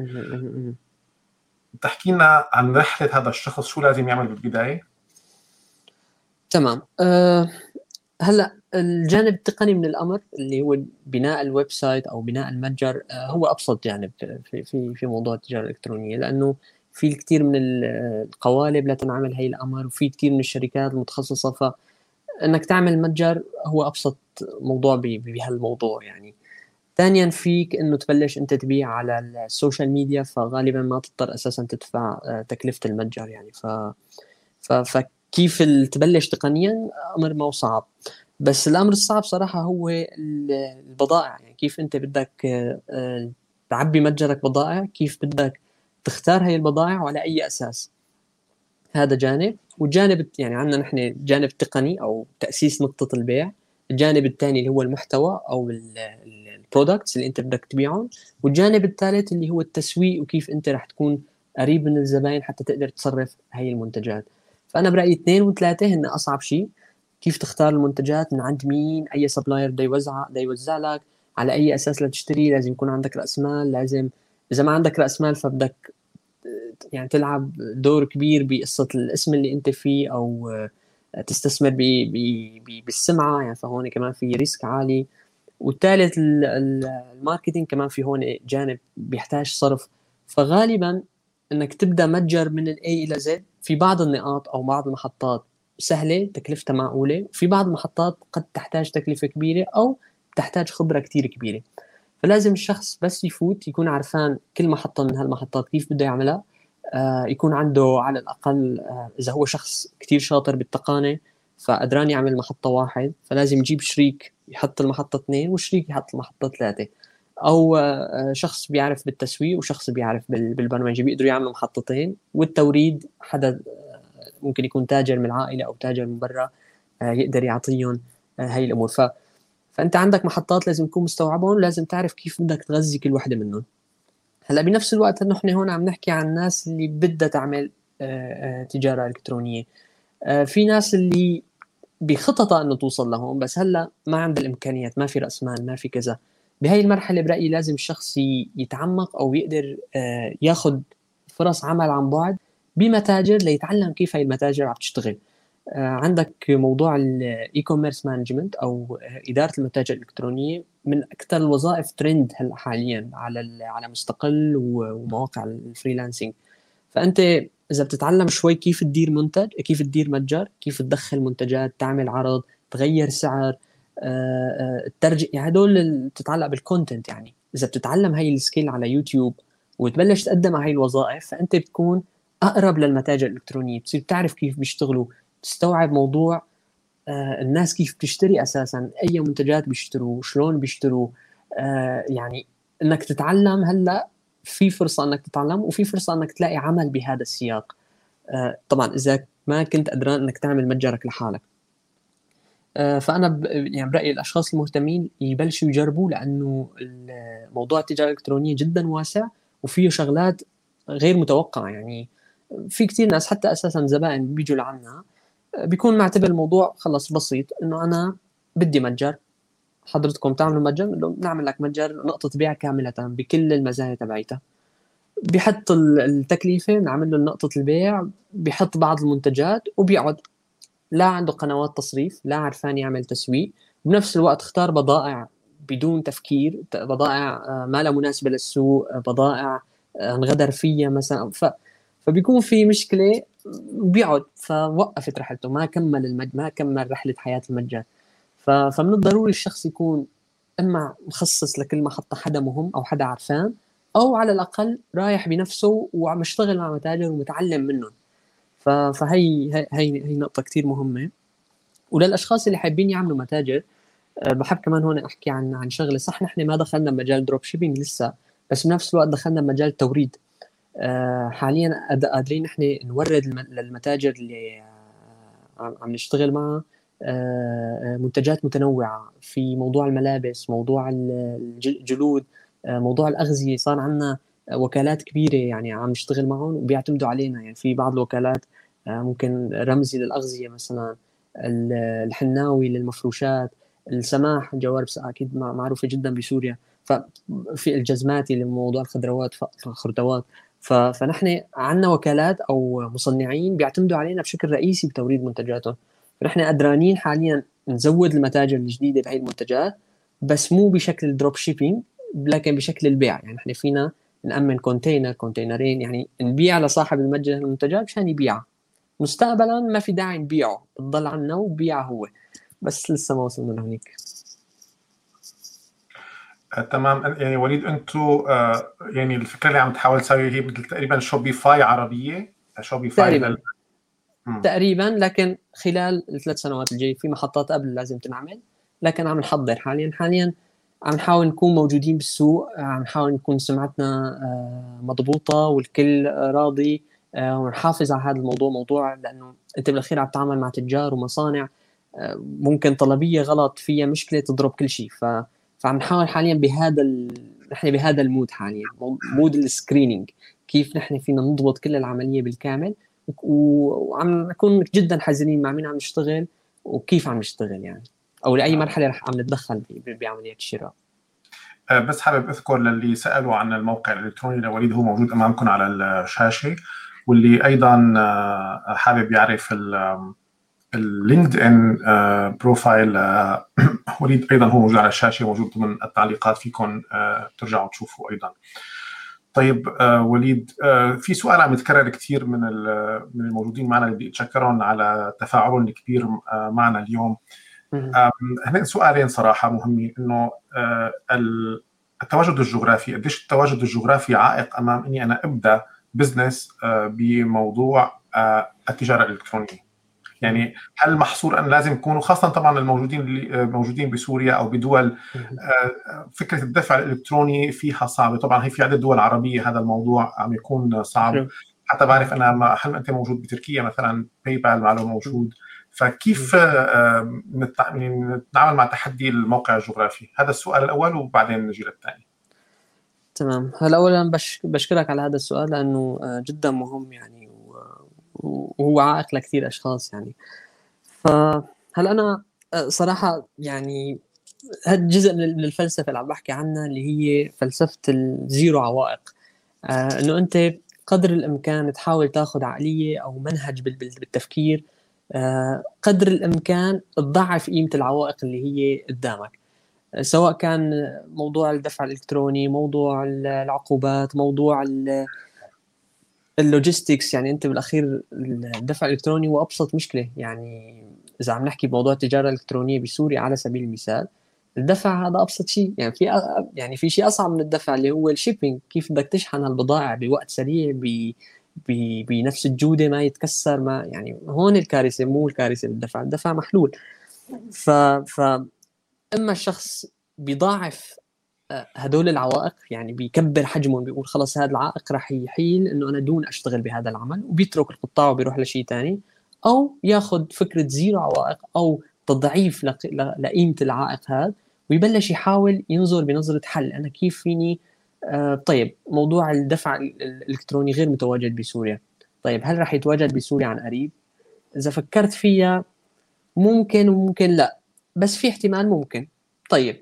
تحكي لنا عن رحلة هذا الشخص شو لازم يعمل بالبداية؟ تمام. أه هلأ الجانب التقني من الأمر اللي هو بناء ال website أو بناء المتجر أه هو أبسط جانب في في في موضوع التجارة الإلكترونية. لأنه في الكثير من القوالب لتنعمل هي الأمر وفي كثير من الشركات المتخصصة ف إنك تعمل متجر هو أبسط موضوع بهالموضوع يعني. ثانيا فيك إنه تبلش أنت تبيع على ال social media فغالبا ما تضطر أساسا تدفع آه، تكلفة المتجر يعني. ف, ف... فكيف تبلش تقنيا؟ أمر ما صعب. بس الأمر الصعب صراحة هو البضائع يعني. كيف أنت بدك آه، تعبي متجرك بضائع كيف بدك تختار هاي البضائع وعلى أي أساس؟ هذا جانب والجانب يعني عندنا نحن جانب تقني أو تأسيس نقطة البيع الجانب الثاني اللي هو المحتوى أو البرودكتس اللي أنت بدك تبيعهم والجانب الثالث اللي هو التسويق وكيف أنت رح تكون قريب من الزباين حتى تقدر تصرف هاي المنتجات. فأنا برأيي اثنين وثلاثة هن أصعب شيء كيف تختار المنتجات؟ من عند مين؟ أي supplier بده يوزع بده يوزع لك؟ على أي أساس لتشتري لازم يكون عندك رأس مال؟ لازم إذا ما عندك رأس مال فبدك يعني تلعب دور كبير بقصة الاسم اللي انت فيه أو تستثمر بي بي بالسمعة. يعني فهون كمان في risk عالي. والثالث ال marketing كمان في هون جانب بيحتاج صرف. فغالبا إنك تبدأ متجر من الاي إلى زد في بعض النقاط أو بعض المحطات سهلة تكلفتها معقولة. وفي بعض المحطات قد تحتاج تكلفة كبيرة أو تحتاج خبرة كثير كبيرة. فلازم الشخص بس يفوت يكون عرفان كل محطة من هالمحطات كيف بده يعملها. يكون عنده على الأقل آه إذا هو شخص كثير شاطر بالتقانة فقدران يعمل محطة واحد فلازم يجيب شريك يحط المحطة اثنين وشريك يحط المحطة ثلاثة. أو آه شخص بيعرف بالتسويق وشخص بيعرف بالبرمجة بيقدروا يعملوا محطتين والتوريد حدا آه، ممكن يكون تاجر من العائلة أو تاجر من برا آه، يقدر يعطيهم آه، هاي الأمور. ف فأنت عندك محطات لازم تكون مستوعبهم لازم تعرف كيف بدك تغذي كل وحدة منهم. هلا بنفس الوقت نحن هون عم نحكي عن الناس اللي بدها تعمل تجارة إلكترونية. في ناس اللي بخططها إنه توصل لهون بس هلا ما عندها الإمكانيات ما في رأس مال ما في كذا. بهي المرحلة برأيي لازم الشخص يتعمق أو يقدر آه، ياخذ فرص عمل عن بعد بمتاجر ليتعلم كيف هي المتاجر عم تشتغل. آه، عندك موضوع ال e-commerce management أو إدارة المتاجر الإلكترونية. من أكثر الوظائف ترند هلأ حاليا على على مستقل ومواقع ال freelancing فأنت إذا بتتعلم شوي كيف تدير منتج كيف تدير متجر كيف تدخل منتجات تعمل عرض تغير سعر الترجم آه، آه، يعني هدول بتتعلق بال content يعني. إذا بتتعلم هاي ال skill على يوتيوب وتبلش تقدم على هاي الوظائف فأنت بتكون أقرب للمتاجر الإلكترونية. بتصير تعرف كيف بيشتغلوا تستوعب موضوع الناس كيف بتشتري أساسا أي منتجات بيشتروا شلون بيشتروا يعني إنك تتعلم هلأ في فرصة إنك تتعلم وفي فرصة إنك تلاقي عمل بهذا السياق. آه، طبعا إذا ما كنت قدران إنك تعمل متجرك لحالك. آه، فأنا ب... يعني برأيي الأشخاص المهتمين يبلشوا يجربوا لأنه موضوع التجارة الإلكترونية جدا واسع وفيه شغلات غير متوقعة. يعني في كثير ناس حتى أساسا زبائن بيجوا لعنا آه، بيكون معتبر الموضوع خلص بسيط إنه أنا بدي متجر. حضرتكم تعملوا متجر؟ بنعمل لك متجر نقطة بيع كاملة بكل المزايا تبعيتها. بيحط التكلفة بنعمل له نقطة البيع بيحط بعض المنتجات وبيقعد. لا عنده قنوات تصريف لا عرفان يعمل تسويق. بنفس الوقت اختار بضائع بدون تفكير بضائع آه، ما لها مناسبة للسوق بضائع آه، انغدر فيها مثلا. ف... فبيكون في مشكلة بيقعد فوقفت رحلته ما كمل المج... ما كمل رحلة حياة المتجر فمن الضروري الشخص يكون إما مخصص لكل محطه حدا مهم أو حدا عرفان أو على الأقل رايح بنفسه وعم يشتغل مع متاجر ومتعلم منهم. فهي هي هي نقطة كثير مهمة. وللأشخاص اللي حابين يعملوا متاجر آه، بحب كمان هون أحكي عن عن شغلة. صح نحن ما دخلنا مجال drop shipping لسه بس بنفس الوقت دخلنا مجال التوريد آه، حاليا قادرين نحن نورد للمتاجر اللي آه، عم نشتغل معها آه، آه، منتجات متنوعة. في موضوع الملابس موضوع الجلود آه، موضوع الأغذية. صار عندنا وكالات كبيرة يعني عم نشتغل معهم وبيعتمدوا علينا. يعني في بعض الوكالات ممكن رمزي للأغذية مثلا الحناوي للمفروشات السماح جوارب أكيد معروفة جدا بسوريا. ففي الجزماتي لموضوع الخضروات الخردوات فنحن عندنا وكالات أو مصنعين بيعتمدوا علينا بشكل رئيسي بتوريد منتجاتهم. فنحن قدرانين حاليا نزود المتاجر الجديدة بهي المنتجات بس مو بشكل drop shipping لكن بشكل البيع. يعني نحن فينا نأمن container كونتينرين يعني نبيع لصاحب المتجر المنتجات مشان يبيعها مستقبلا ما في داعي نبيعه بتضل عنا وبيعه هو. بس لسه ما وصلنا لهونيك. آه، تمام. يعني وليد أنتم آه، يعني الفكرة اللي عم تحاول تسوي هي مثل تقريبا شوبيفاي عربية. شوبيفاي تقريبا. لل... تقريبا لكن خلال الثلاث سنوات الجايه في محطات قبل لازم تنعمل. لكن عم نحضر حاليا. حاليا عم نحاول نكون موجودين بالسوق. عم نحاول نكون سمعتنا آه، مضبوطة والكل راضي ونحافظ على هذا الموضوع. موضوع لأنه أنت بالأخير عم تتعامل مع تجار ومصانع ممكن طلبية غلط فيها مشكلة تضرب كل شيء. ف فعم نحاول حاليا بهذا ال... نحن بهذا ال mood حاليا mode ال screening كيف نحن فينا نضبط كل العملية بالكامل وعم نكون جدا حذرين مع مين عم نشتغل وكيف عم نشتغل يعني أو لأي مرحلة رح عم نتدخل بعمليه الشراء. أه، بس حابب أذكر للي سألوا عن الموقع الإلكتروني لوليد هو موجود أمامكم على الشاشة واللي أيضا أه، حابب يعرف ال LinkedIn profile وليد أيضا هو موجود على الشاشة موجود ضمن التعليقات فيكم آه، ترجعوا تشوفوا أيضا. طيب آه، وليد آه، في سؤال عم يتكرر كثير من من الموجودين معنا اللي بدي اتشكرهم على تفاعلهم الكبير معنا اليوم. هنا سؤالين صراحة مهمين إنه التواجد الجغرافي قديش التواجد الجغرافي عائق أمام إني أنا أبدأ بزنس بموضوع التجارة الإلكترونية؟ يعني هل محصور أن لازم يكونوا خاصة طبعا الموجودين اللي آه، موجودين بسوريا أو بدول آه، فكرة الدفع الإلكتروني فيها صعبه طبعا هي في عدة دول عربية هذا الموضوع عم يكون صعب. حتى بعرف أنا هل أنت موجود بتركيا مثلا؟ PayPal معه موجود. فكيف آه، يعني نتعامل مع تحدي الموقع الجغرافي؟ هذا السؤال الأول وبعدين نجي للثاني. تمام. هلا اولا بشكرك على هذا السؤال لأنه جدا مهم يعني وهو عائق لكثير اشخاص يعني. فهل أنا آه، صراحة يعني هذا جزء من الفلسفه اللي عم بحكي عنها اللي هي فلسفة ال zero عوائق. آه إنه أنت قدر الإمكان تحاول تاخذ عقلية أو منهج بالتفكير آه قدر الإمكان تضعف قيمة العوائق اللي هي قدامك. آه، سواء كان موضوع الدفع الإلكتروني موضوع العقوبات موضوع اللوجيستكس يعني أنت بالأخير الدفع الإلكتروني هو أبسط مشكلة. يعني إذا عم نحكي بموضوع التجارة الإلكترونية بسوريا على سبيل المثال الدفع هذا أبسط شيء. يعني في يعني في شيء أصعب من الدفع اللي هو ال shipping كيف بدك تشحن البضائع بوقت سريع ب بنفس الجودة ما يتكسر ما يعني هون الكارثة مو الكارثة بالدفع الدفع محلول. ف ف أما الشخص بيضاعف هدول العوائق يعني بيكبر حجمهم بيقول خلص هذا العائق راح يخليني إنه أنا دون أشتغل بهذا العمل وبيترك القطاع وبيروح لشيء ثاني أو ياخذ فكرة zero عوائق أو تضعيف لقيمة العائق هذا ويبلش يحاول ينظر بنظرة حل أنا كيف فيني آه طيب موضوع الدفع الإلكتروني غير متواجد بسوريا طيب هل راح يتواجد بسوريا عن قريب؟ إذا فكرت فيها ممكن وممكن لا بس في احتمال ممكن طيب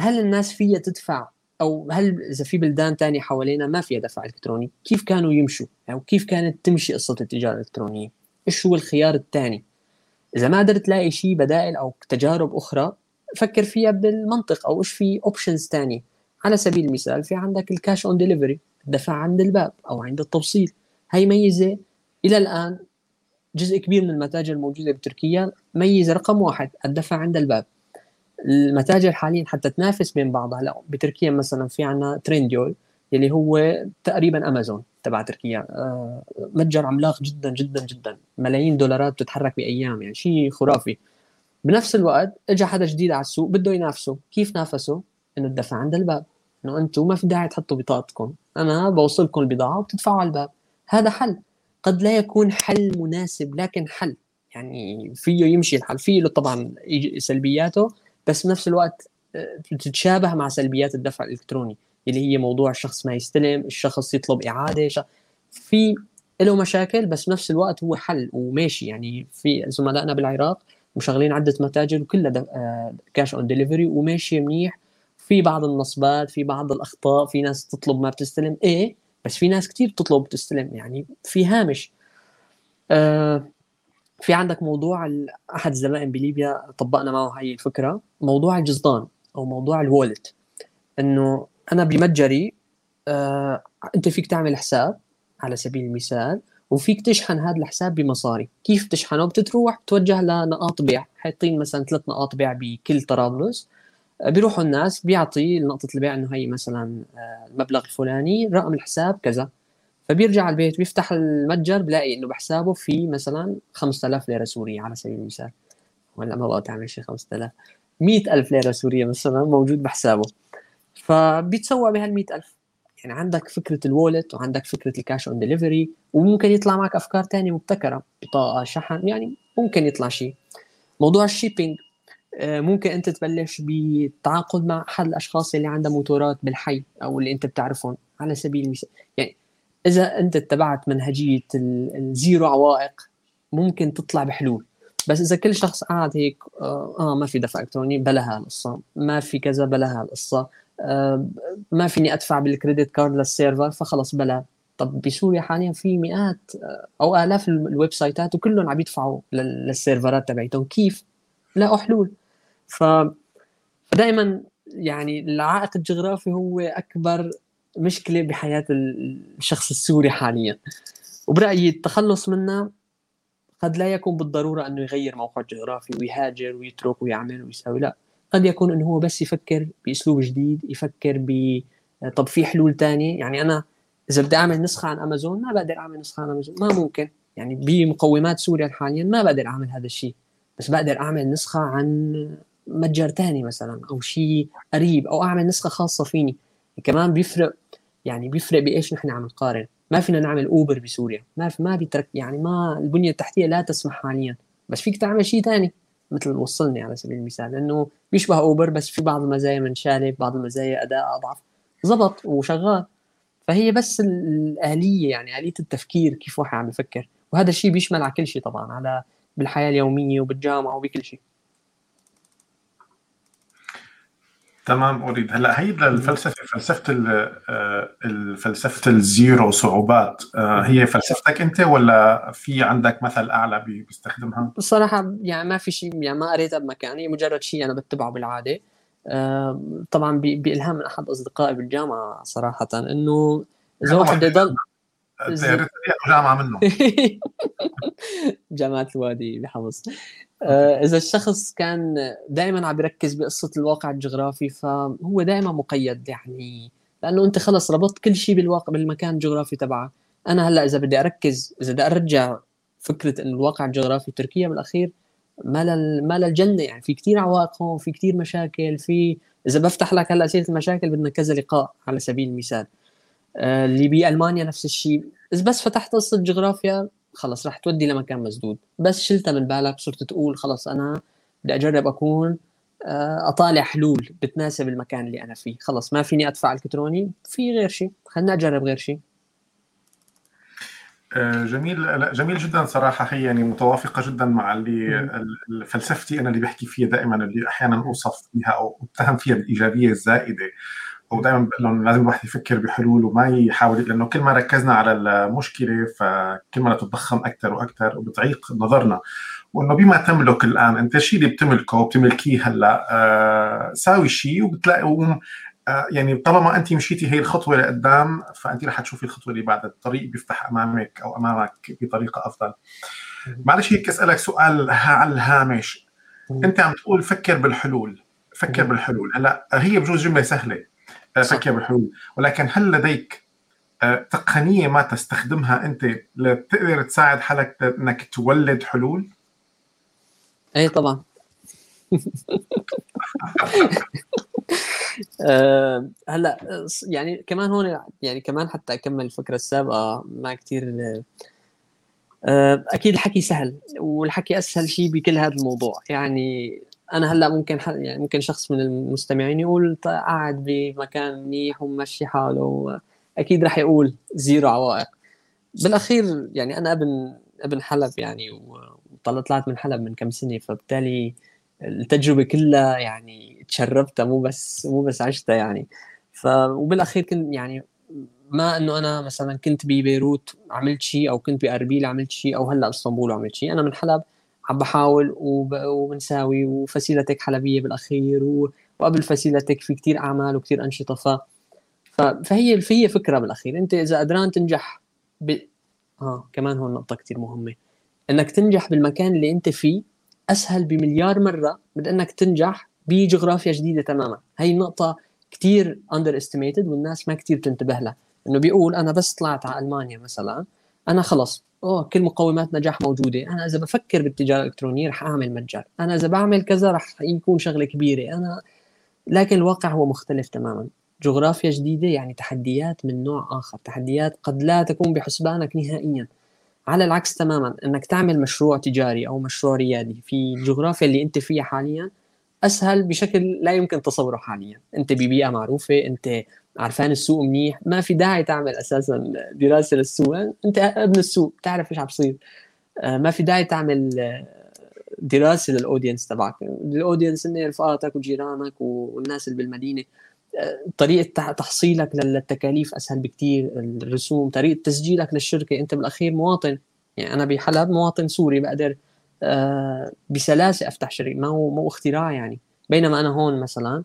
هل الناس فيها تدفع؟ أو هل إذا في بلدان تانية حوالينا ما فيها دفع إلكتروني؟ كيف كانوا يمشوا؟ أو كيف كانت تمشي قصة التجارة الإلكترونية؟ إيش هو الخيار الثاني إذا ما قدرت تلاقي شيء بدائل أو تجارب أخرى فكر فيها بالمنطق أو إيش في options ثانية على سبيل المثال في عندك ال cash on delivery الدفع عند الباب أو عند التوصيل. هي ميزة. إلى الآن جزء كبير من المتاجر الموجودة بتركيا ميزه رقم واحد الدفع عند الباب. المتاجر حاليا حتى تنافس بين بعضها. هلا بتركيا مثلا في عنا ترينديول اللي هو تقريبا أمازون تبع تركيا. آه، متجر عملاق جدا جدا جدا. ملايين دولارات بتتحرك بأيام يعني شيء خرافي. بنفس الوقت اجى حدا جديد على السوق بده ينافسه. كيف نافسه؟ إنه الدفع عند الباب. إنه أنتم ما في داعي تحطوا بطاقتكم. أنا بوصلكم البضاعة وبتدفعوا على الباب. هذا حل. قد لا يكون حل مناسب لكن حل. يعني فيه يمشي الحل. فيه له طبعا سلبياته. بس بنفس الوقت آه، تتشابه مع سلبيات الدفع الإلكتروني اللي هي موضوع الشخص ما يستلم الشخص يطلب إعادة في له مشاكل بس بنفس الوقت هو حل وماشي. يعني في زملائنا بالعراق مشغلين عدة متاجر وكلها cash on delivery وماشي منيح. في بعض النصبات في بعض الأخطاء في ناس تطلب ما بتستلم إيه بس في ناس كثير بتطلب بتستلم. يعني في هامش. آه في عندك موضوع أحد الزبائن بليبيا طبقنا معه هاي الفكرة موضوع الجزدان أو موضوع الوالت. إنه أنا بمتجري آه أنت فيك تعمل حساب على سبيل المثال وفيك تشحن هذا الحساب بمصاري. كيف تشحنه بتروح بتوجه لنقاط بيع. حاطين مثلا ثلاث نقاط بيع بكل طرابلس. بيروحوا الناس بيعطي نقطة البيع إنه هي مثلا آه، المبلغ الفلاني رقم الحساب كذا. فبيرجع على البيت بيفتح المتجر بلاقي إنه بحسابه في مثلا 5000 ليرة سورية على سبيل المثال. ولا ما بقى تعمل شيء 5000 100000 ليرة سورية مثلا موجود بحسابه. فبيتسوى بهال 100000 يعني عندك فكرة ال wallet وعندك فكرة ال cash on delivery وممكن يطلع معك أفكار ثانية مبتكرة. بطاقة شحن يعني ممكن يطلع شيء موضوع ال shipping آه، ممكن أنت تبلش بالتعاقد مع أحد الأشخاص اللي عندها موتورات بالحي أو اللي أنت بتعرفهم على سبيل المثال. يعني إذا أنت اتبعت منهجية ال zero عوائق ممكن تطلع بحلول. بس إذا كل شخص قاعد هيك آه, آه ما في دفع إلكتروني بلا هالقصه ما في كذا بلا هالقصه آه ما فيني أدفع بال credit card لل server فخلص بلا. طب بسوريا حاليا في مئات آه، أو آلاف ال website ات وكلهم عم يدفعوا لل server ات تبعتهم كيف؟ لاقوا حلول. ف فدائما يعني العائق الجغرافي هو أكبر مشكلة بحياة الشخص السوري حاليا. وبرأيي التخلص منها قد لا يكون بالضرورة إنه يغير موقع جغرافي ويهاجر ويترك ويعمل ويساوي لا. قد يكون إنه هو بس يفكر بأسلوب جديد يفكر ب طب في حلول تانية. يعني أنا إذا بدي أعمل نسخة عن أمازون ما بقدر أعمل نسخة عن أمازون. ما ممكن. يعني بمقومات سوريا حاليا ما بقدر أعمل هذا الشيء. بس بقدر أعمل نسخة عن متجر ثاني مثلا أو شيء قريب أو أعمل نسخة خاصة فيني. كمان بيفرق يعني بيفرق بإيش نحن عم نقارن. ما فينا نعمل اوبر بسوريا. ما ما بيترك يعني ما البنية التحتية لا تسمح حاليا. بس فيك تعمل شيء ثاني مثل وصلني على سبيل المثال لأنه بيشبه اوبر بس في بعض المزايا منشالة بعض المزايا أداء أضعف. زبط وشغال. فهي بس الآلية يعني آلية التفكير كيف واحد عم يفكر. وهذا الشيء بيشمل على كل شيء طبعا على بالحياة اليومية وبالجامعة وبكل شيء تمام أريد. هلا هي الفلسفه فلسفة الفلسفه الزيرو صعوبات. آه، هي فلسفتك أنت ولا في عندك مثل أعلى بيستخدمها؟ الصراحه يعني ما في شيء يعني ما قريتها بمكاني. مجرد شيء أنا بتبعه بالعادة. آه، طبعا بإلهام من أحد أصدقائي بالجامعة صراحة إنه إذا واحد بده يضل جامعة منه. جامعة الوادي آه، إذا الشخص كان دائما عم يركز بقصة الواقع الجغرافي فهو دائما مقيد يعني لأنه أنت خلص ربطت كل شيء بالواقع بالمكان الجغرافي تبعك أنا هلأ إذا بدي أركز إذا بدي أرجع فكرة إنه الواقع الجغرافي تركيا بالأخير ما لل... ما للجنة يعني في كثير عوائق هون في كثير مشاكل في إذا بفتح لك هلأ سيرة المشاكل بدنا كذا لقاء على سبيل المثال. آه، اللي بألمانيا نفس الشيء. إذا بس فتحت قصة جغرافيا خلص رح تودي لمكان مسدود. بس شلتها من بالك صرت تقول خلص أنا بدي أجرب أكون آه، أطالع حلول بتناسب المكان اللي أنا فيه. خلص ما فيني أدفع الكتروني في غير شيء خلينا اجرب غير شيء آه، جميل. لا جميل جدا صراحة. هي يعني متوافقة جدا مع اللي فلسفتي أنا اللي بحكي فيها دائما اللي أحيانا أوصف فيها أو اتهم فيها بالإيجابية الزائدة. ودائما بقول لهم لازم الواحد يفكر بحلول وما يحاول لأنه كل ما ركزنا على المشكلة فكل ما تتضخم أكثر وأكثر وبتعيق نظرنا. وإنه بما تملك الآن أنت الشيء اللي بتملكه وبتملكيه هلأ آه ساوي شيء وبتلاقي آه يعني طالما أنت مشيتي هي الخطوة لقدام فأنت رح تشوفي الخطوة اللي بعد الطريق بيفتح أمامك أو أمامك بطريقة أفضل. معلش هيك أسألك سؤال على الهامش. أنت عم تقول فكر بالحلول فكر بالحلول. هلأ هي بجوز جملة سهلة. فكر بالحلول ولكن هل لديك آه، تقنية ما تستخدمها أنت لتقدر تساعد حالك إنك تولد حلول؟ اي طبعا. أه هلأ يعني كمان هون يعني كمان حتى أكمل الفكرة السابقة ما كثير أه أكيد الحكي سهل والحكي أسهل شيء بكل هذا الموضوع. يعني أنا هلأ ممكن يعني ممكن شخص من المستمعين يقول قاعد بمكان منيح ومشي حاله. أكيد رح يقول زيرو عوائق. بالأخير يعني أنا ابن ابن حلب يعني وطلعت من حلب من كم سنة فبالتالي التجربة كلها يعني تشربتها مو بس مو بس عشتها يعني. ف وبالأخير كنت يعني ما إنه أنا مثلا كنت ببيروت عملت شيء أو كنت بأربيل عملت شيء أو هلأ إسطنبول عملت شيء أنا من حلب عم بحاول وبنساوي وفسيلتك حلبية بالأخير وقبل فسيلتك في كتير أعمال وكتير أنشطة ف فهي فهي فكرة بالأخير. أنت إذا قدران تنجح ب... آه كمان هون نقطة كثير مهمة. إنك تنجح بالمكان اللي أنت فيه أسهل بمليار مرة من إنك تنجح بجغرافيا جديدة تماما. هي النقطة كثير underestimated والناس ما كثير بتنتبه لها. إنه بيقول أنا بس طلعت على ألمانيا مثلا أنا خلص أوه كل مقومات نجاح موجودة. أنا إذا بفكر بالتجاره الالكترونيه رح أعمل متجر. أنا إذا بعمل كذا رح يكون شغلة كبيرة. أنا لكن الواقع هو مختلف تماما. جغرافيا جديدة يعني تحديات من نوع آخر. تحديات قد لا تكون بحسبانك نهائيا. على العكس تماما إنك تعمل مشروع تجاري أو مشروع ريادي في الجغرافيا اللي أنت فيها حاليا أسهل بشكل لا يمكن تصوره حاليا. أنت ببيئة معروفة أنت عرفان السوق منيح ما في داعي تعمل أساسا دراسة للسوق. أنت ابن السوق بتعرف إيش عم بصير. آه، ما في داعي تعمل آه، دراسة لل audience تبعك. ال audience هن رفقاتك وجيرانك والناس اللي بالمدينة. آه، طريقة تحصيلك للتكاليف أسهل بكثير الرسوم طريقة تسجيلك للشركة. أنت بالأخير مواطن. يعني أنا بحلب مواطن سوري بقدر بسلاسة أفتح شركة. ما هو مو اختراع يعني. بينما أنا هون مثلا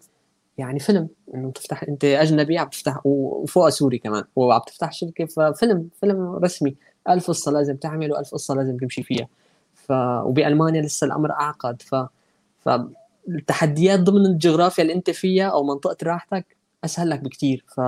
يعني فيلم إنه تفتح أنت أجنبي عم تفتح وفوق سوري كمان وعم تفتح شركة ففيلم فيلم رسمي. ألف قصة لازم تعمل وألف قصة لازم تمشي فيها. ف وبألمانيا لسه الأمر أعقد. ف فالتحديات ضمن الجغرافيا اللي أنت فيها أو منطقة راحتك أسهل لك بكثير ف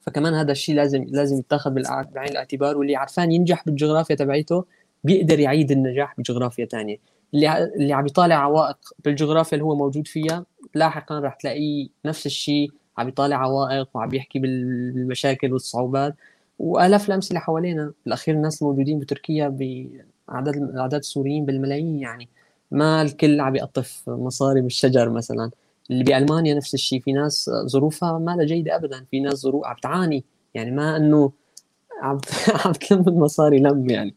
فكمان هذا الشيء لازم لازم يتاخذ بعين الاعتبار واللي عرفان ينجح بالجغرافيا تبعيته بيقدر يعيد النجاح بجغرافيا ثانية اللي اللي عم يطالع عوائق بالجغرافيا اللي هو موجود فيها لاحقا رح تلاقيه نفس الشيء عم يطالع عوائق وعم يحكي بالمشاكل والصعوبات. وآلاف الأمثلة حوالينا بالاخير الناس الموجودين بتركيا بعدد أعداد السوريين بالملايين يعني. ما الكل عم يقطف مصاري من الشجر مثلا. اللي بألمانيا نفس الشيء في ناس ظروفها ما جيدة ابدا. في ناس ظروف عم تعاني يعني ما إنه عم عم تلم المصاري لم يعني.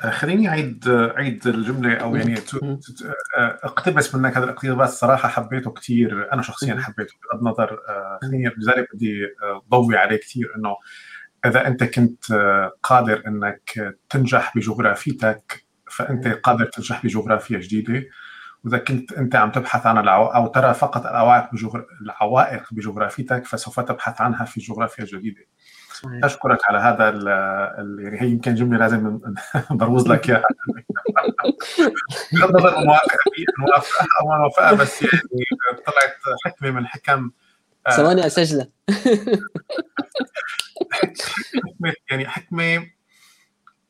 خليني أعيد أعيد الجملة أو يعني آه، اقتبس منك هذا الاقتباس. صراحة حبيته كثير أنا شخصيا حبيته بغض النظر آه، خليني لذلك بدي ضوي عليه كثير إنه إذا أنت كنت قادر إنك تنجح بجغرافيتك فأنت قادر تنجح بجغرافيا جديدة. وإذا كنت أنت عم تبحث عن العو... أو ترى فقط العوائق بجغر... العوائق بجغرافيتك فسوف تبحث عنها في جغرافيا جديدة. صحيح. أشكرك على هذا ال ال يعني هي يمكن جملة لازم نبروز لك إياها. بغض النظر موافقه أو ما موافقة بس يعني طلعت حكمة من حكم آه، ثواني أسجلها. حكمة يعني حكمة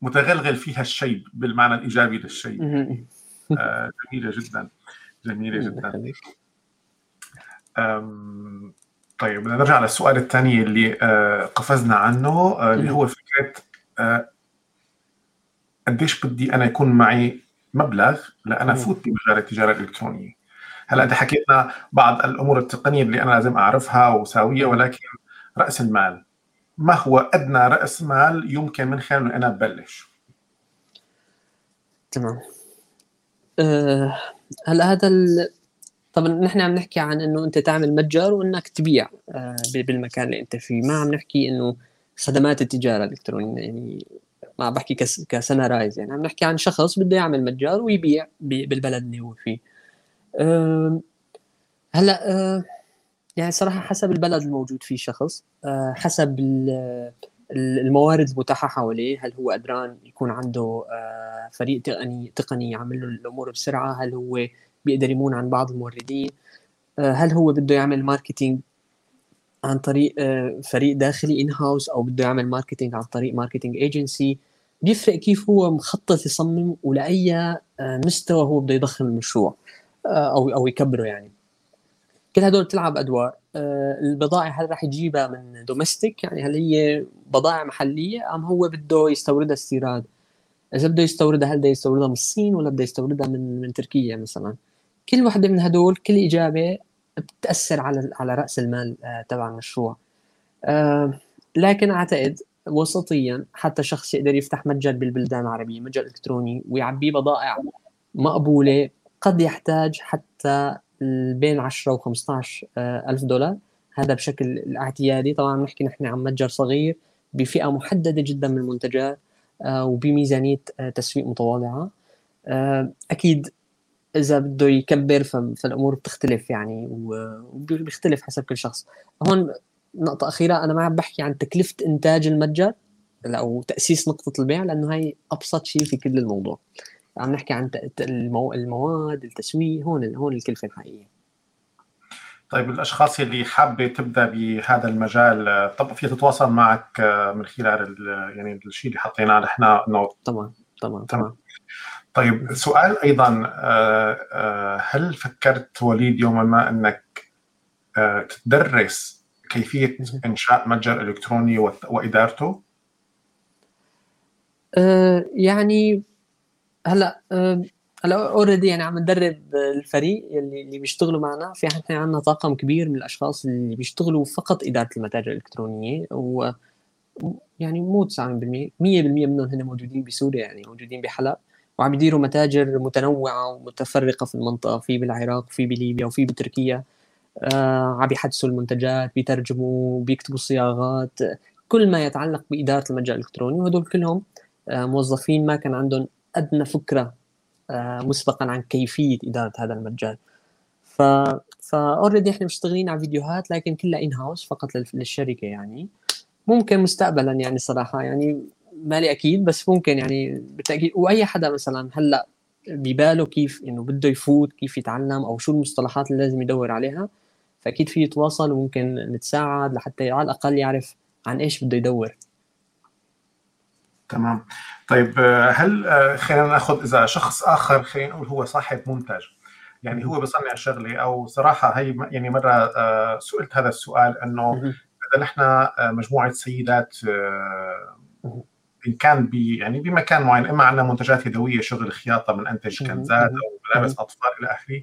متغلغل فيها الشيب بالمعنى الإيجابي للشيء آه، جميلة جدا جميلة جدا. طيب بدنا نرجع للسؤال الثاني اللي آه، قفزنا عنه آه، اللي هو فكرة آه، قديش بدي أنا يكون معي مبلغ لأنا افوت بمجال التجارة الإلكترونية. هلأ انت حكيتنا بعض الأمور التقنية اللي أنا لازم أعرفها وساويها ولكن رأس المال ما هو أدنى رأس مال يمكن من خلاله أنا أبلش؟ تمام. أه هلأ هذا طبعا نحن عم نحكي عن إنه أنت تعمل متجر وإنك تبيع آه، بالمكان اللي أنت فيه. ما عم نحكي إنه خدمات التجارة الإلكترونية يعني ما عم بحكي ك Sunrise يعني عم نحكي عن شخص بده يعمل متجر ويبيع بالبلد اللي هو فيه. هلأ آه، يعني صراحة حسب البلد الموجود فيه شخص آه، حسب الموارد المتاحة حواليه. هل هو قدران يكون عنده فريق تقني تقني يعمل له الأمور بسرعة. هل هو بيقدر يمون عن بعض الموردين. آه، هل هو بده يعمل marketing عن طريق آه، فريق داخلي in house أو بده يعمل marketing عن طريق marketing agency بيفرق كيف هو مخطط يصمم ولأي آه، مستوى هو بده يضخم المشروع أو أو يكبره يعني. كل هدول بتلعب أدوار. البضائع هل راح يجيبها من domestic يعني هل هي بضائع محلية أم هو بده يستوردها استيراد؟ إذا بده يستوردها هل بده يستوردها من الصين ولا بده يستوردها من من تركيا مثلا؟ كل وحدة من هدول كل إجابة بتأثر على على رأس المال آه، تبع المشروع. آه، لكن أعتقد وسطيا حتى شخص يقدر يفتح متجر بالبلدان العربية متجر إلكتروني ويعبيه بضائع مقبولة قد يحتاج حتى بين 10 و 15 آه، ألف دولار. هذا بشكل اعتيادي طبعا نحكي نحن عن متجر صغير بفئة محددة جدا من المنتجات وبميزانية تسويق متواضعة. أكيد إذا بده يكبر فالأمور بتختلف يعني وبيختلف حسب كل شخص. هون نقطة أخيرة أنا ما عم بحكي عن تكلفة إنتاج المتجر أو تأسيس نقطة البيع لأنه هي أبسط شيء في كل الموضوع. عم نحكي عن المواد التسويق هون هون الكلفة الحقيقية. طيب الأشخاص اللي حابة تبدأ بهذا المجال طب في تتواصل معك من خلال يعني الشيء اللي حطيناه نحن انه طبعا طبعا طبعا طيب سؤال أيضا هل فكرت وليد يوما ما أنك تدرس كيفية إنشاء متجر إلكتروني وإدارته؟ يعني هلأ هلأ اوريدي يعني عم ندرب الفريق اللي اللي بيشتغلوا معنا. في إحنا عندنا طاقم كبير من الأشخاص اللي بيشتغلوا فقط إدارة المتاجر الإلكترونية. و يعني مو 90% 100% منهم هن موجودين بسوريا يعني موجودين بحلب. وعم يديروا متاجر متنوعة ومتفرقة في المنطقة في بالعراق وفي بليبيا وفي بتركيا. آه عم يحدثوا المنتجات بيترجموا بيكتبوا صياغات كل ما يتعلق بإدارة المتجر الإلكتروني. وهدول كلهم آه موظفين ما كان عندهم أدنى فكرة آه، مسبقا عن كيفية إدارة هذا المجال ف فاوريدي إحنا مشتغلين على فيديوهات لكن كلها ان هاوس فقط للشركة يعني. ممكن مستقبلا يعني صراحة يعني مالي أكيد بس ممكن يعني بالتأكيد. وأي حدا مثلا هلأ بباله كيف إنه بده يفوت كيف يتعلم أو شو المصطلحات اللي لازم يدور عليها فأكيد في يتواصل وممكن نتساعد لحتى على الأقل يعرف عن إيش بده يدور. تمام. طيب هل خلينا نأخذ إذا شخص آخر خلينا نقول هو صاحب منتج يعني هو بصنع شغلة أو صراحة هي يعني مرة سئلت هذا السؤال إنه إذا نحن مجموعة سيدات إن كان ب يعني بمكان معين إما عندنا منتجات يدوية شغل خياطه بننتج كنزات أو ملابس أطفال إلى آخره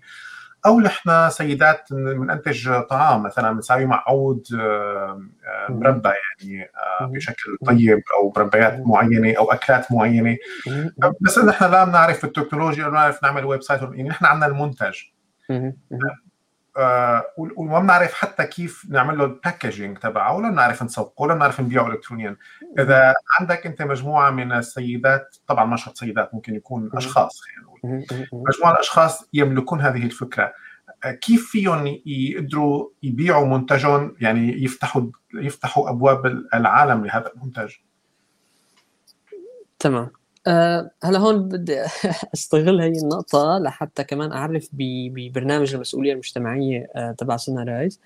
أو نحن سيدات بننتج طعام مثلا بنساوي معقود مربى يعني آه، بشكل طيب أو مربيات معينة أو أكلات معينة. بس نحن لا بنعرف التكنولوجيا ولا بنعرف نعمل website يعني نحن عندنا المنتج. وما بنعرف حتى كيف نعمل له ال packaging تبعه ولا بنعرف نسوقه ولا بنعرف نبيعه الكترونيا. إذا عندك أنت مجموعة من السيدات طبعا ما شرط سيدات ممكن يكون أشخاص خلينا نقول. مجموعة الأشخاص يملكون هذه الفكرة. كيف فيهم يقدروا يبيعوا منتجهم؟ يعني يفتحوا يفتحوا أبواب العالم لهذا المنتج. تمام. أه هلا هون بدي أستغل هي النقطة لحتى كمان أعرف ببرنامج المسؤولية المجتمعية أه تبع Sunrise.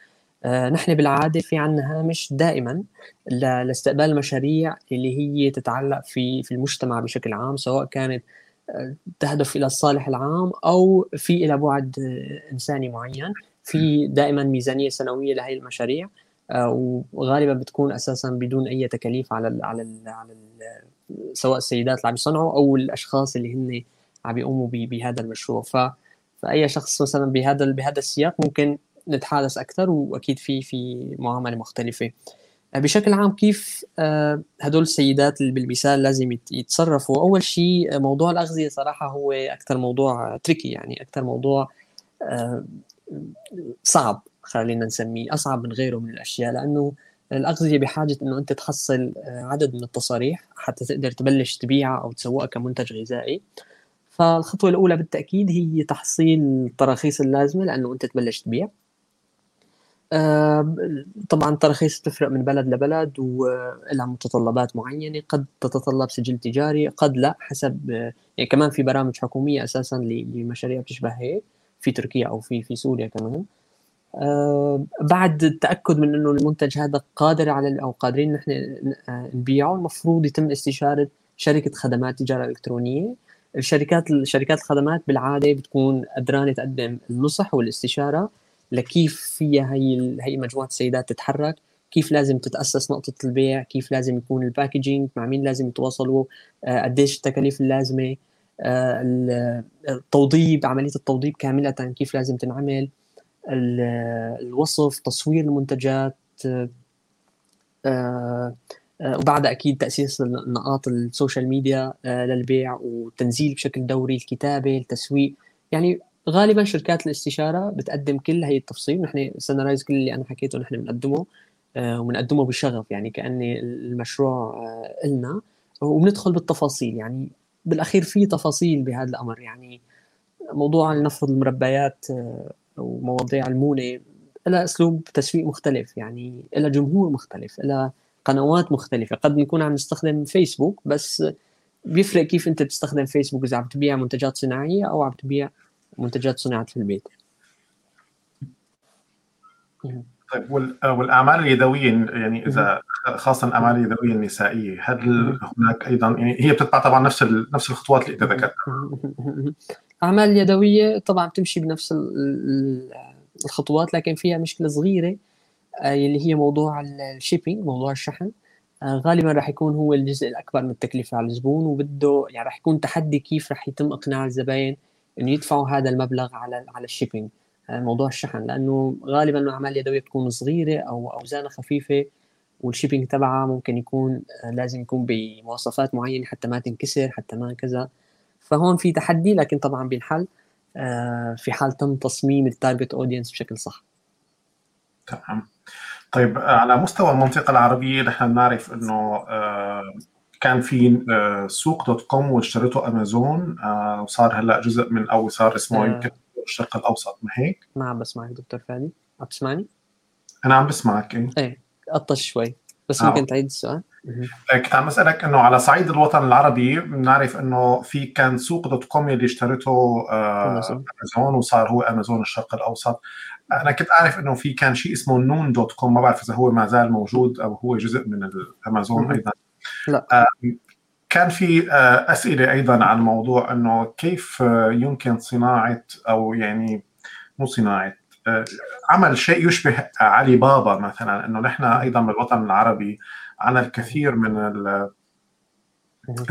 أه نحن بالعادة في عنا هامش دائما لاستقبال المشاريع اللي هي تتعلق في في المجتمع بشكل عام سواء كانت تهدف إلى الصالح العام أو في إلى بعد إنساني معين. في دائما ميزانية سنوية لهي المشاريع آه، وغالبا بتكون أساسا بدون أي تكاليف على على ال على ال سواء السيدات اللي عم يصنعوا أو الأشخاص اللي هن عم يقوموا بهذا المشروع. ف فأي شخص مثلا بهذا بهذا السياق ممكن نتحدث أكثر وأكيد في في معاملة مختلفة. بشكل عام كيف آه، هدول السيدات اللي بالمثال لازم يتصرفوا؟ أول شيء موضوع الأغذية صراحة هو أكثر موضوع تريكي يعني أكثر موضوع آه، صعب خلينا نسميه أصعب من غيره من الأشياء. لأنه الاغذيه بحاجة إنه أنت تحصل آه، عدد من التصاريح حتى تقدر تبلش تبيعها أو تسوقها كمنتج غذائي. فالخطوة الأولى بالتأكيد هي تحصيل التراخيص اللازمة لأنه أنت تبلش تبيع. طبعا التراخيص تفرق من بلد لبلد ولها متطلبات معينة. قد تتطلب سجل تجاري قد لا حسب يعني كمان في برامج حكومية أساسا لمشاريع بتشبه هيك في تركيا أو في في سوريا كمان. بعد التأكد من أنه المنتج هذا قادر على أو قادرين نحن نبيعه المفروض يتم استشارة شركة خدمات تجارة إلكترونية. الشركات شركات الخدمات بالعادة بتكون قدرانة تقدم النصح والاستشارة لكيف فيها هي هي مجموعة السيدات تتحرك كيف لازم تتأسس نقطة البيع كيف لازم يكون الباكجينج مع مين لازم يتواصلوا آه، قديش التكاليف اللازمة آه، التوضيب عملية التوضيب كاملة كيف لازم تنعمل. الوصف تصوير المنتجات آه، وبعدها أكيد تأسيس نقاط ال social media للبيع وتنزيل بشكل دوري الكتابة التسويق. يعني غالبا شركات الاستشارة بتقدم كل هي التفصيل. نحن Sunrise كل اللي أنا حكيته نحن بنقدمه آه، وبنقدمه بشغف يعني كان المشروع آه، إلنا. وبندخل بالتفاصيل. يعني بالأخير في تفاصيل بهذا الأمر. يعني موضوع لنفرض المربيات آه، ومواضيع المونه لها أسلوب تسويق مختلف يعني لها جمهور مختلف لها قنوات مختلفة. قد نكون عم نستخدم فيسبوك بس بيفرق كيف أنت بتستخدم فيسبوك إذا عم تبيع منتجات صناعية أو عم تبيع منتجات صناعة في البيت. طيب والأعمال اليدوية يعني إذا خاصه الأعمال اليدوية النسائية هل هناك أيضا يعني هي بتتبع طبعا نفس نفس الخطوات اللي أنت ذكرتها؟ الاعمال اليدويه طبعا بتمشي بنفس الخطوات لكن فيها مشكلة صغيرة آه، اللي هي موضوع ال shipping موضوع الشحن. آه، غالبا راح يكون هو الجزء الأكبر من التكلفة على الزبون وبده يعني راح يكون تحدي كيف راح يتم إقناع الزباين إنه يدفعوا هذا المبلغ على على ال shipping. آه، موضوع الشحن لأنه غالبا الأعمال اليدوية بتكون صغيرة أو اوزانها خفيفة وال shipping تبعها ممكن يكون لازم يكون بمواصفات معينة حتى ما تنكسر حتى ما كذا. فهون في تحدي لكن طبعا بينحل في حال تم تصميم ال target audience بشكل صح. تمام. طيب على مستوى المنطقة العربية نحن بنعرف إنه آه، كان في آه، سوق dot com واشترته أمازون آه، وصار هلأ جزء من أو صار اسمه يمكن الشرق الأوسط ما هيك؟ ما عم بسمعك دكتور فادي. عم تسمعني؟ أنا عم بسمعك إيه؟ إيه قطش شوي. بس ممكن تعيد السؤال. كنت عم أسألك إنه على صعيد الوطن العربي بنعرف إنه في كان سوق dot com اللي اشترته أمازون. وصار هو أمازون الشرق الأوسط. أنا كنت أعرف إنه في كان شيء اسمه نون dot com ما بعرف إذا هو ما زال موجود أو هو جزء من الأمازون أيضا. لا. كان في آه، أسئلة أيضا عن موضوع إنه كيف آه، يمكن صناعة أو يعني مو صناعة آه، عمل شيء يشبه علي بابا مثلا إنه نحن أيضا بالوطن العربي عنا الكثير من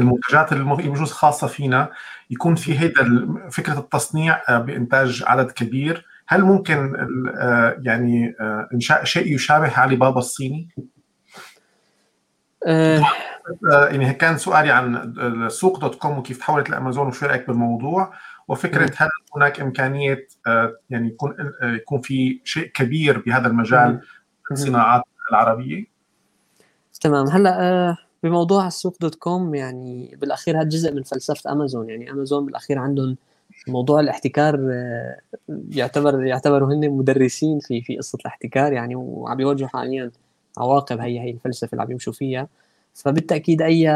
المنتجات اللي بجوز خاصة فينا يكون في هيدا فكرة التصنيع بإنتاج عدد كبير. هل ممكن آه، يعني آه، إنشاء شيء يشابه علي بابا الصيني؟ أه يعني كان سؤالي عن سوق دوت كوم وكيف تحولت لأمازون وشو رأيك بالموضوع؟ وفكرة هل هناك إمكانية يعني يكون يكون في شيء كبير بهذا المجال الصناعات العربية؟ تمام. هلأ بموضوع السوق dot com يعني بالأخير هذا جزء من فلسفة أمازون. يعني أمازون بالأخير عندهم موضوع الاحتكار آه، يعتبر يعتبروا هن مدرسين في في قصة الاحتكار يعني وعم يواجهوا حاليا عواقب هي هي الفلسفة اللي عم يمشوا فيها. فبالتأكيد أي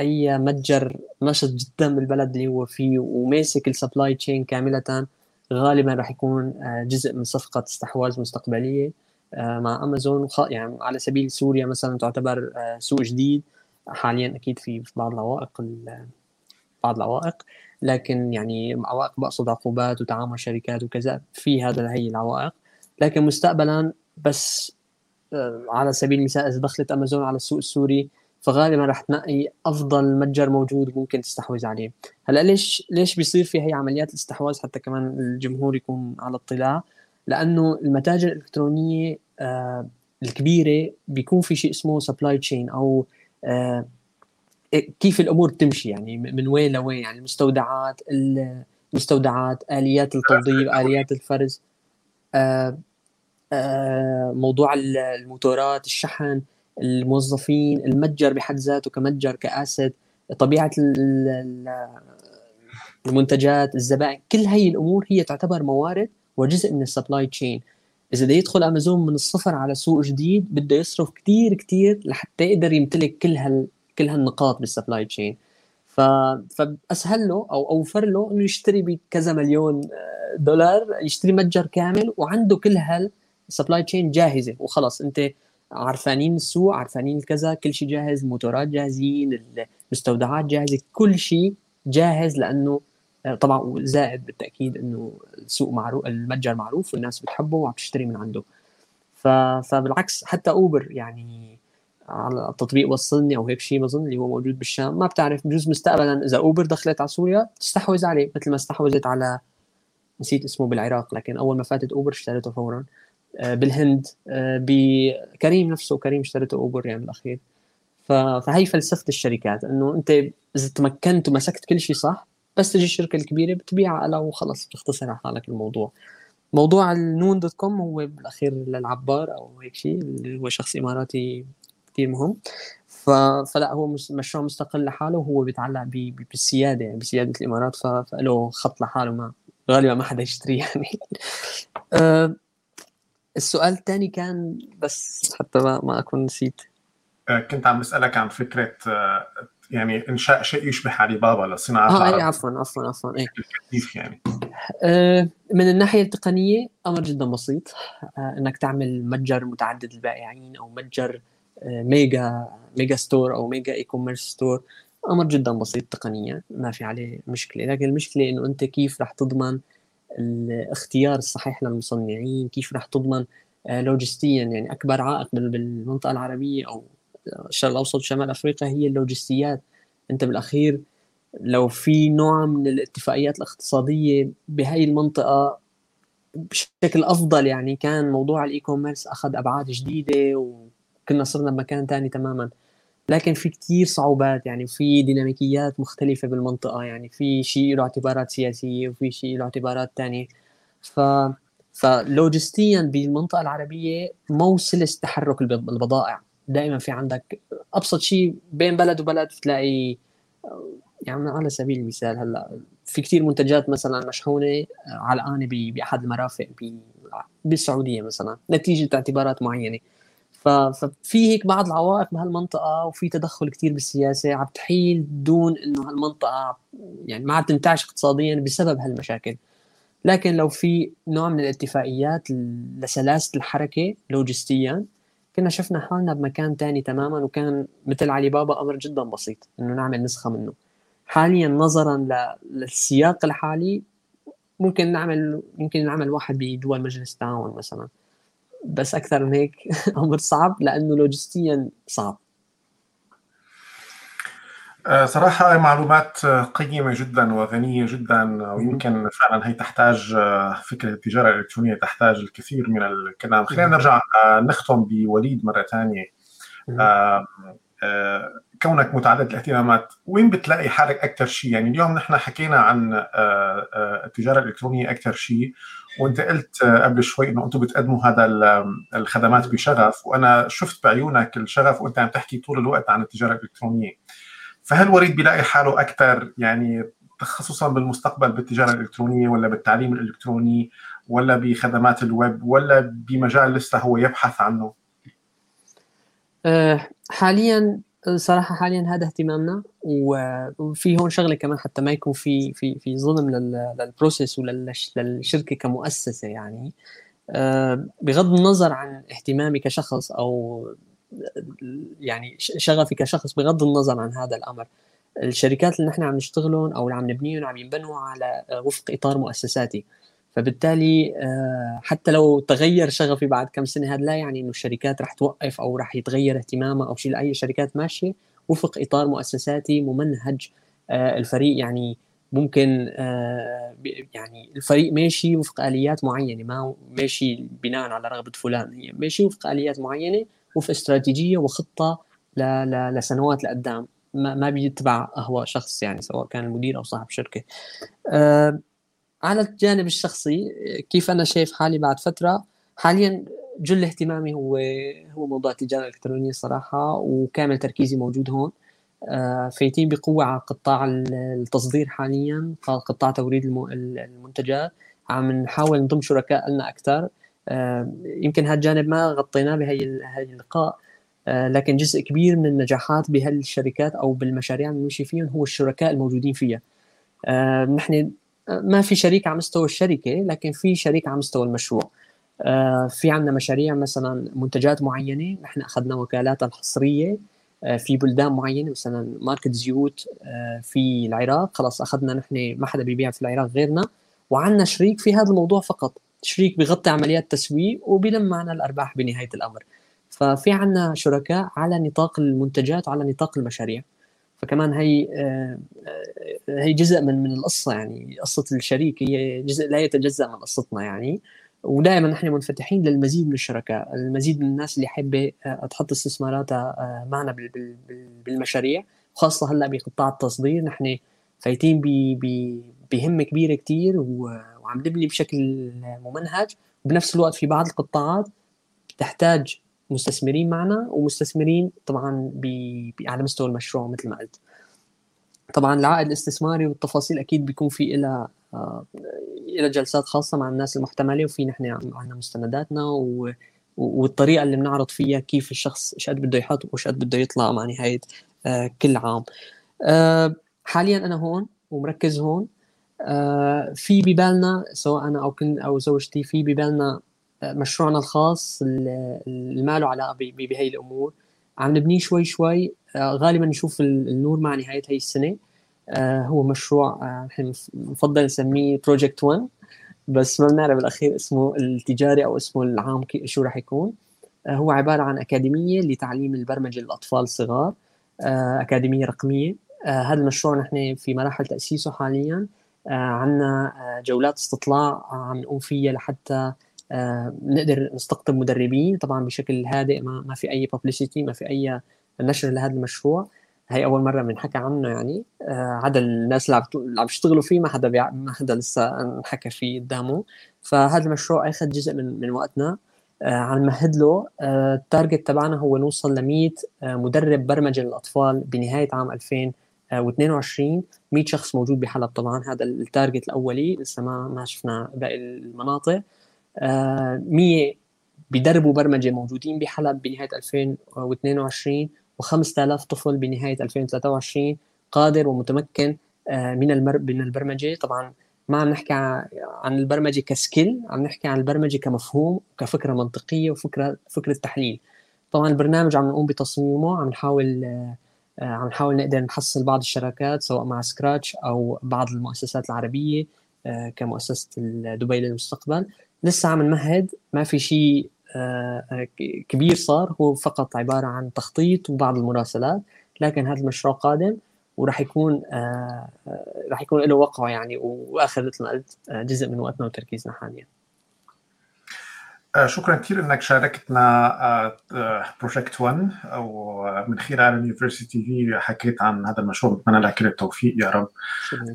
أي متجر نشط جدا بالبلد اللي هو فيه وماسك ال supply chain كاملة غالبا راح يكون آه، جزء من صفقة استحواذ مستقبلية. آه، مع أمازون يعني على سبيل سوريا مثلا تعتبر سوق جديد. حاليا أكيد في بعض العوائق بعض العوائق. لكن يعني عوائق بقصد عقوبات وتعامل شركات وكذا في هذا هي العوائق. لكن مستقبلا بس آه، على سبيل المثال إذا دخلت أمازون على السوق السوري فغالبا رح تنقي أفضل متجر موجود ممكن تستحوذ عليه. هلأ ليش ليش بيصير في هي عمليات الاستحواذ حتى كمان الجمهور يكون على اطلاع؟ لأنه المتاجر الإلكترونية آه، الكبيرة بيكون في شيء اسمه supply chain أو آه، كيف الأمور تمشي يعني من وين لوين؟ يعني المستودعات المستودعات آليات التوظيف آليات الفرز آه، موضوع الموتورات الشحن الموظفين المتجر بحد ذاته كمتجر ك asset طبيعة المنتجات الزبائن كل هي الأمور هي تعتبر موارد وجزء من ال supply chain إذا بده يدخل امازون من الصفر على سوق جديد بده يصرف كثير كثير لحتى يقدر يمتلك كل هال كل هالنقاط بال supply chain ف... فأسهل له أو أوفر له إنه يشتري بكذا مليون آه، دولار يشتري متجر كامل وعنده كل هال supply chain جاهزة. وخلص أنت عرفانين السوق عرفانين الكذا كل شيء جاهز الموتورات جاهزين المستودعات جاهزة كل شيء جاهز لأنه طبعا زائد بالتأكيد إنه السوق معروف المتجر معروف والناس بتحبه وعم تشتري من عنده. ف... فبالعكس حتى Uber يعني على التطبيق وصلني أو هيك شيء بظن اللي هو موجود بالشام. ما بتعرف بجوز مستقبلا إذا Uber دخلت على سوريا تستحوذ عليه مثل ما استحوذت على نسيت اسمه بالعراق لكن أول ما فاتت Uber اشتريته فورا. آه، بالهند. آه، بكريم نفسه كريم اشتريته Uber يعني بالأخير. فهي فلسفة الشركات إنه أنت إذا تمكنت ومسكت كل شيء صح بس تجي الشركة الكبيرة بتبيعها لها وخلص بتختصر على حالك الموضوع. موضوع ال noon dot com هو بالأخير للعبار أو هيك شيء اللي هو شخص إماراتي كثير مهم. ف... فلا هو مشروع مستقل لحاله وهو بيتعلق ب... بالسيادة يعني بسيادة الإمارات ف... فله خط لحاله ما غالبا ما حدا يشتري يعني. أه... السؤال الثاني كان بس حتى ما, ما أكون نسيت. كنت عم بسألك عن فكرة يعني انشاء شيء يشبه علي بابا لصناعة آه اي عفوا عفوا عفوا اي كيف يعني. آه من الناحية التقنية أمر جدا بسيط آه إنك تعمل متجر متعدد البائعين أو متجر آه mega mega store أو mega e-commerce store. أمر جدا بسيط تقنيا ما في عليه مشكلة. لكن المشكلة إنه أنت كيف رح تضمن الاختيار الصحيح للمصنعين؟ كيف رح تضمن لوجستيا يعني أكبر عائق بالمنطقة العربية أو الشرق الأوسط وشمال أفريقيا هي اللوجستيات. أنت بالأخير لو في نوع من الاتفاقيات الاقتصادية بهي المنطقة بشكل أفضل يعني كان موضوع ال e-commerce أخذ أبعاد جديدة وكنا صرنا بمكان ثاني تماما. لكن في كثير صعوبات يعني في ديناميكيات مختلفة بالمنطقة يعني في شيء له اعتبارات سياسية وفي شيء له اعتبارات ثانية ف فلوجستيا بالمنطقة العربية مو سلس تحرك البضائع. دائما في عندك. أبسط شيء بين بلد وبلد تلاقي يعني على سبيل المثال هلأ في كثير منتجات مثلا مشحونة علقانه بأحد المرافق بالسعودية مثلا نتيجة اعتبارات معينة. ففي هيك بعض العوائق بهالمنطقة وفي تدخل كثير بالسياسة عم تحيل دون إنه هالمنطقة يعني ما عم تنتعش اقتصاديا بسبب هالمشاكل. لكن لو في نوع من الاتفاقيات لسلاسة الحركة لوجستيا كنا شفنا حالنا بمكان تاني تماما وكان مثل علي بابا أمر جدا بسيط إنه نعمل نسخة منه. حاليا نظرا للسياق الحالي ممكن نعمل يمكن نعمل واحد بدول مجلس التعاون مثلا. بس أكثر من هيك أمر صعب لأنه لوجستيا صعب. صراحة معلومات قيمة جدا وغنية جدا ويمكن فعلا هي تحتاج آه، فكرة التجارة الإلكترونية تحتاج الكثير من الكلام. خلينا نرجع آه، نختم بوليد مرة ثانية. كونك متعدد الاهتمامات وين بتلاقي حالك أكثر شيء؟ يعني اليوم نحن حكينا عن التجارة الإلكترونية أكثر شيء وأنت قلت قبل شوي إنه أنتم بتقدموا هذا الخدمات بشغف وأنا شفت بعيونك الشغف وأنت عم تحكي طول الوقت عن التجارة الإلكترونية. فهل وليد بيلاقي حاله أكثر يعني تخصصا بالمستقبل بالتجارة الإلكترونية ولا بالتعليم الإلكتروني ولا بخدمات الويب ولا بمجال لسه هو يبحث عنه؟ أه حاليا صراحة حاليا هذا اهتمامنا وفي هون شغلة كمان حتى ما يكون في في في ظلم لل process وللشركة كمؤسسة يعني أه بغض النظر عن اهتمامي كشخص أو يعني شغفي كشخص بغض النظر عن هذا الأمر. الشركات اللي نحن عم نشتغلهم أو اللي عم نبنيهم عم ينبنوا على وفق إطار مؤسساتي. فبالتالي آه، حتى لو تغير شغفي بعد كم سنة هذا لا يعني إنه الشركات رح توقف أو رح يتغير اهتمامها أو شيء لأي شركات ماشية وفق إطار مؤسساتي ممنهج آه، الفريق يعني ممكن آه، يعني الفريق ماشي وفق آليات معينة ما ماشي بناء على رغبة فلان هي ماشي وفق آليات معينة وفي استراتيجية وخطة لسنوات لقدام. ما, ما بيتبع أهواء شخص يعني سواء كان المدير أو صاحب شركة. أه على الجانب الشخصي كيف أنا شايف حالي بعد فترة؟ حاليا جل اهتمامي هو هو موضوع التجارة الإلكترونية صراحة وكامل تركيزي موجود هون. أه فايتين بقوة على قطاع التصدير حاليا قطاع توريد المنتجات. عم نحاول نضم شركاء لنا أكثر. آه، يمكن هذا الجانب ما غطيناه بهي اللقاء. آه، لكن جزء كبير من النجاحات بهالشركات أو بالمشاريع اللي نمشي فيهم هو الشركاء الموجودين فيها. آه، نحن ما في شريك على مستوى الشركة لكن في شريك على مستوى المشروع. في عندنا مشاريع مثلا منتجات معينة نحن أخذنا وكالاتها الحصرية في بلدان معينة مثلا ماركت زيوت في العراق. خلاص أخذنا نحن ما حدا بيبيع في العراق غيرنا. وعندنا شريك في هذا الموضوع فقط. شريك بيغطي عمليات تسويق وبيلم معنا الأرباح بنهاية الأمر. ففي عندنا شركاء على نطاق المنتجات وعلى نطاق المشاريع. فكمان هي آه، آه، هي جزء من من القصة يعني. قصة الشريك هي جزء لا يتجزأ من قصتنا يعني. ودائما نحن منفتحين للمزيد من الشركاء المزيد من الناس اللي حابه آه، تحط استثماراتها معنا بالمشاريع. وخاصه هلأ بقطاع التصدير. نحن فايتين بهمه كبيره كثير وعم نبني بشكل ممنهج. وبنفس الوقت في بعض القطاعات بتحتاج مستثمرين معنا ومستثمرين طبعا بي على مستوى المشروع مثل ما قلت. طبعا العائد الاستثماري والتفاصيل أكيد بيكون في لها إلى جلسات خاصة مع الناس المحتملة وفي نحن عندنا مستنداتنا و والطريقة اللي بنعرض فيها كيف الشخص إيش قد بده يحط وإيش قد بده يطلع مع نهاية كل عام. حاليا أنا هون ومركز هون. في ببالنا سواء أنا أو كن أو زوجتي في ببالنا مشروعنا الخاص اللي ما له علاقه بهي الأمور. عم نبنيه شوي شوي. غالبا نشوف النور مع نهاية هي السنة. هو مشروع نحن نفضل نسميه بروجكت 1 بس ما بنعرف بالأخير اسمه التجاري أو اسمه العام شو راح يكون. هو عبارة عن أكاديمية لتعليم البرمجة للأطفال الصغار. أكاديمية رقمية. هذا المشروع نحن في مراحل تأسيسه حاليا. عندنا جولات استطلاع عم نقوم فيها لحتى نقدر نستقطب مدربين. طبعا بشكل هادئ ما, في أي ببليستي ما في أي نشر لهذا المشروع. هي أول مرة بنحكى عنه يعني. آه عدا الناس اللي عم يشتغلوا فيه ما حدا بيع... ما حدا لسه انحكى فيه قدامه. فهذا المشروع أخذ جزء من من وقتنا. آه عم نمهد له. آه ال target تبعنا هو نوصل ل 100 آه مدرب برمجة للأطفال بنهاية عام 2022 100 شخص موجود بحلب. طبعا هذا ال target الأولي لسه ما ما شفنا باقي المناطق. 100 بيدربوا برمجة موجودين بحلب بنهاية 2022 و5000 طفل بنهاية 2023 قادر ومتمكن من من البرمجة. طبعا ما عم نحكي عن البرمجة كسكيل عم نحكي عن البرمجة كمفهوم وكفكره منطقية وفكره فكرة تحليل. طبعا البرنامج عم نقوم بتصميمه عم نحاول عم نحاول نقدر نحصل بعض الشراكات سواء مع سكراتش أو بعض المؤسسات العربية كمؤسسة دبي للمستقبل لسه عم نمهد ما في شيء كبير صار هو فقط عبارة عن تخطيط وبعض المراسلات لكن هذا المشروع قادم وراح يكون راح يكون له وقعة يعني واخذ مثل ما قلت جزء من وقتنا وتركيزنا حاليا. شكرا كثير إنك شاركتنا project 1 أو من خلال ال University TV حكيت عن هذا المشروع. بتمنى لك كل التوفيق يا رب.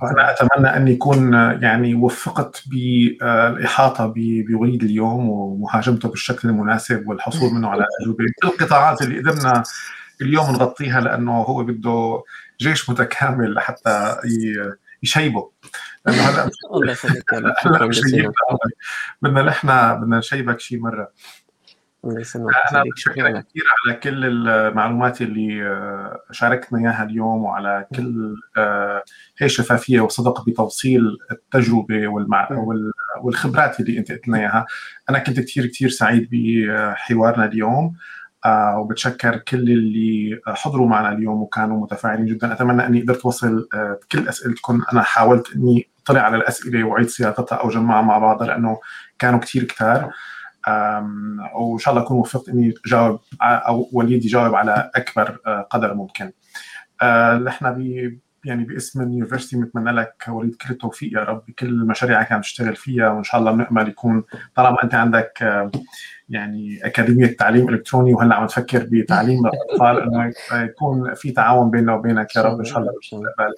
وأنا أتمنى اني اكون يعني وفقت بالاحاطه بوليد اليوم ومهاجمته بالشكل المناسب والحصول منه على تجربة. كل القطاعات اللي قدرنا اليوم نغطيها لأنه هو بده جيش متكامل لحتى يشيبه. بدنا نحن بدنا نشيبك شي مرة. الله يسلمك أنا بشكرك كثير على كل المعلومات اللي شاركتنا إياها اليوم وعلى كل هي شفافية وصدق بتوصيل التجربة والمع... والخبرات اللي أنت قلت لنا إياها. أنا كنت كثير كثير سعيد بحوارنا اليوم آه وبتشكر كل اللي حضروا معنا اليوم وكانوا متفاعلين جدا. أتمنى أني قدرت أوصل آه كل أسئلتكم. أنا حاولت أني اطلع على الأسئلة واعيد صياغتها أو جمعها مع بعضها لأنه كانوا كثير كثار وإن شاء الله أكون وفقت إني جاوب أو وليد يجاوب على أكبر آه قدر ممكن. نحن ب يعني باسم اليونيفرستي بنتمنى لك وليد كل التوفيق يا رب بكل المشاريع اللي عم تشتغل فيها وإن شاء الله بنامل يكون طالما أنت عندك يعني أكاديمية تعليم إلكتروني وهلأ عم تفكر بتعليم الأطفال إنه يكون في تعاون بيننا وبينك يا رب إن شاء الله بالمستقبل.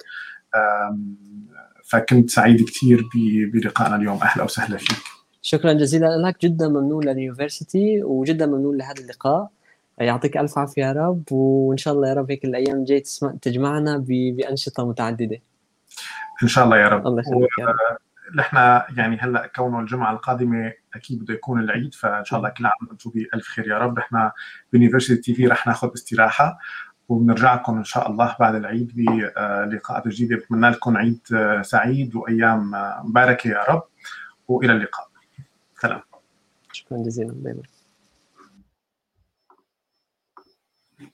فكنت سعيد كثير بلقائنا اليوم. أهلا وسهلا فيك. شكرا جزيلا لك. جدا ممنون لليونيفرسيتي وجدا ممنون لهذا اللقاء. يعطيك ألف عافية يا رب وإن شاء الله يا رب هيك الأيام الجايه تجمعنا بأنشطة متعددة. إن شاء الله يا رب. الله يخليك يا رب. نحن يعني هلأ كونه الجمعة القادمة أكيد بده يكون العيد فإن شاء الله كل عام وأنتم بألف خير يا رب. نحن ب University TV رح ناخذ استراحة. وبنرجع لكم إن شاء الله بعد العيد بلقاءات جديدة. بتمنى لكم عيد سعيد وأيام مباركة يا رب وإلى اللقاء. سلام. شكرا جزيلا. bye.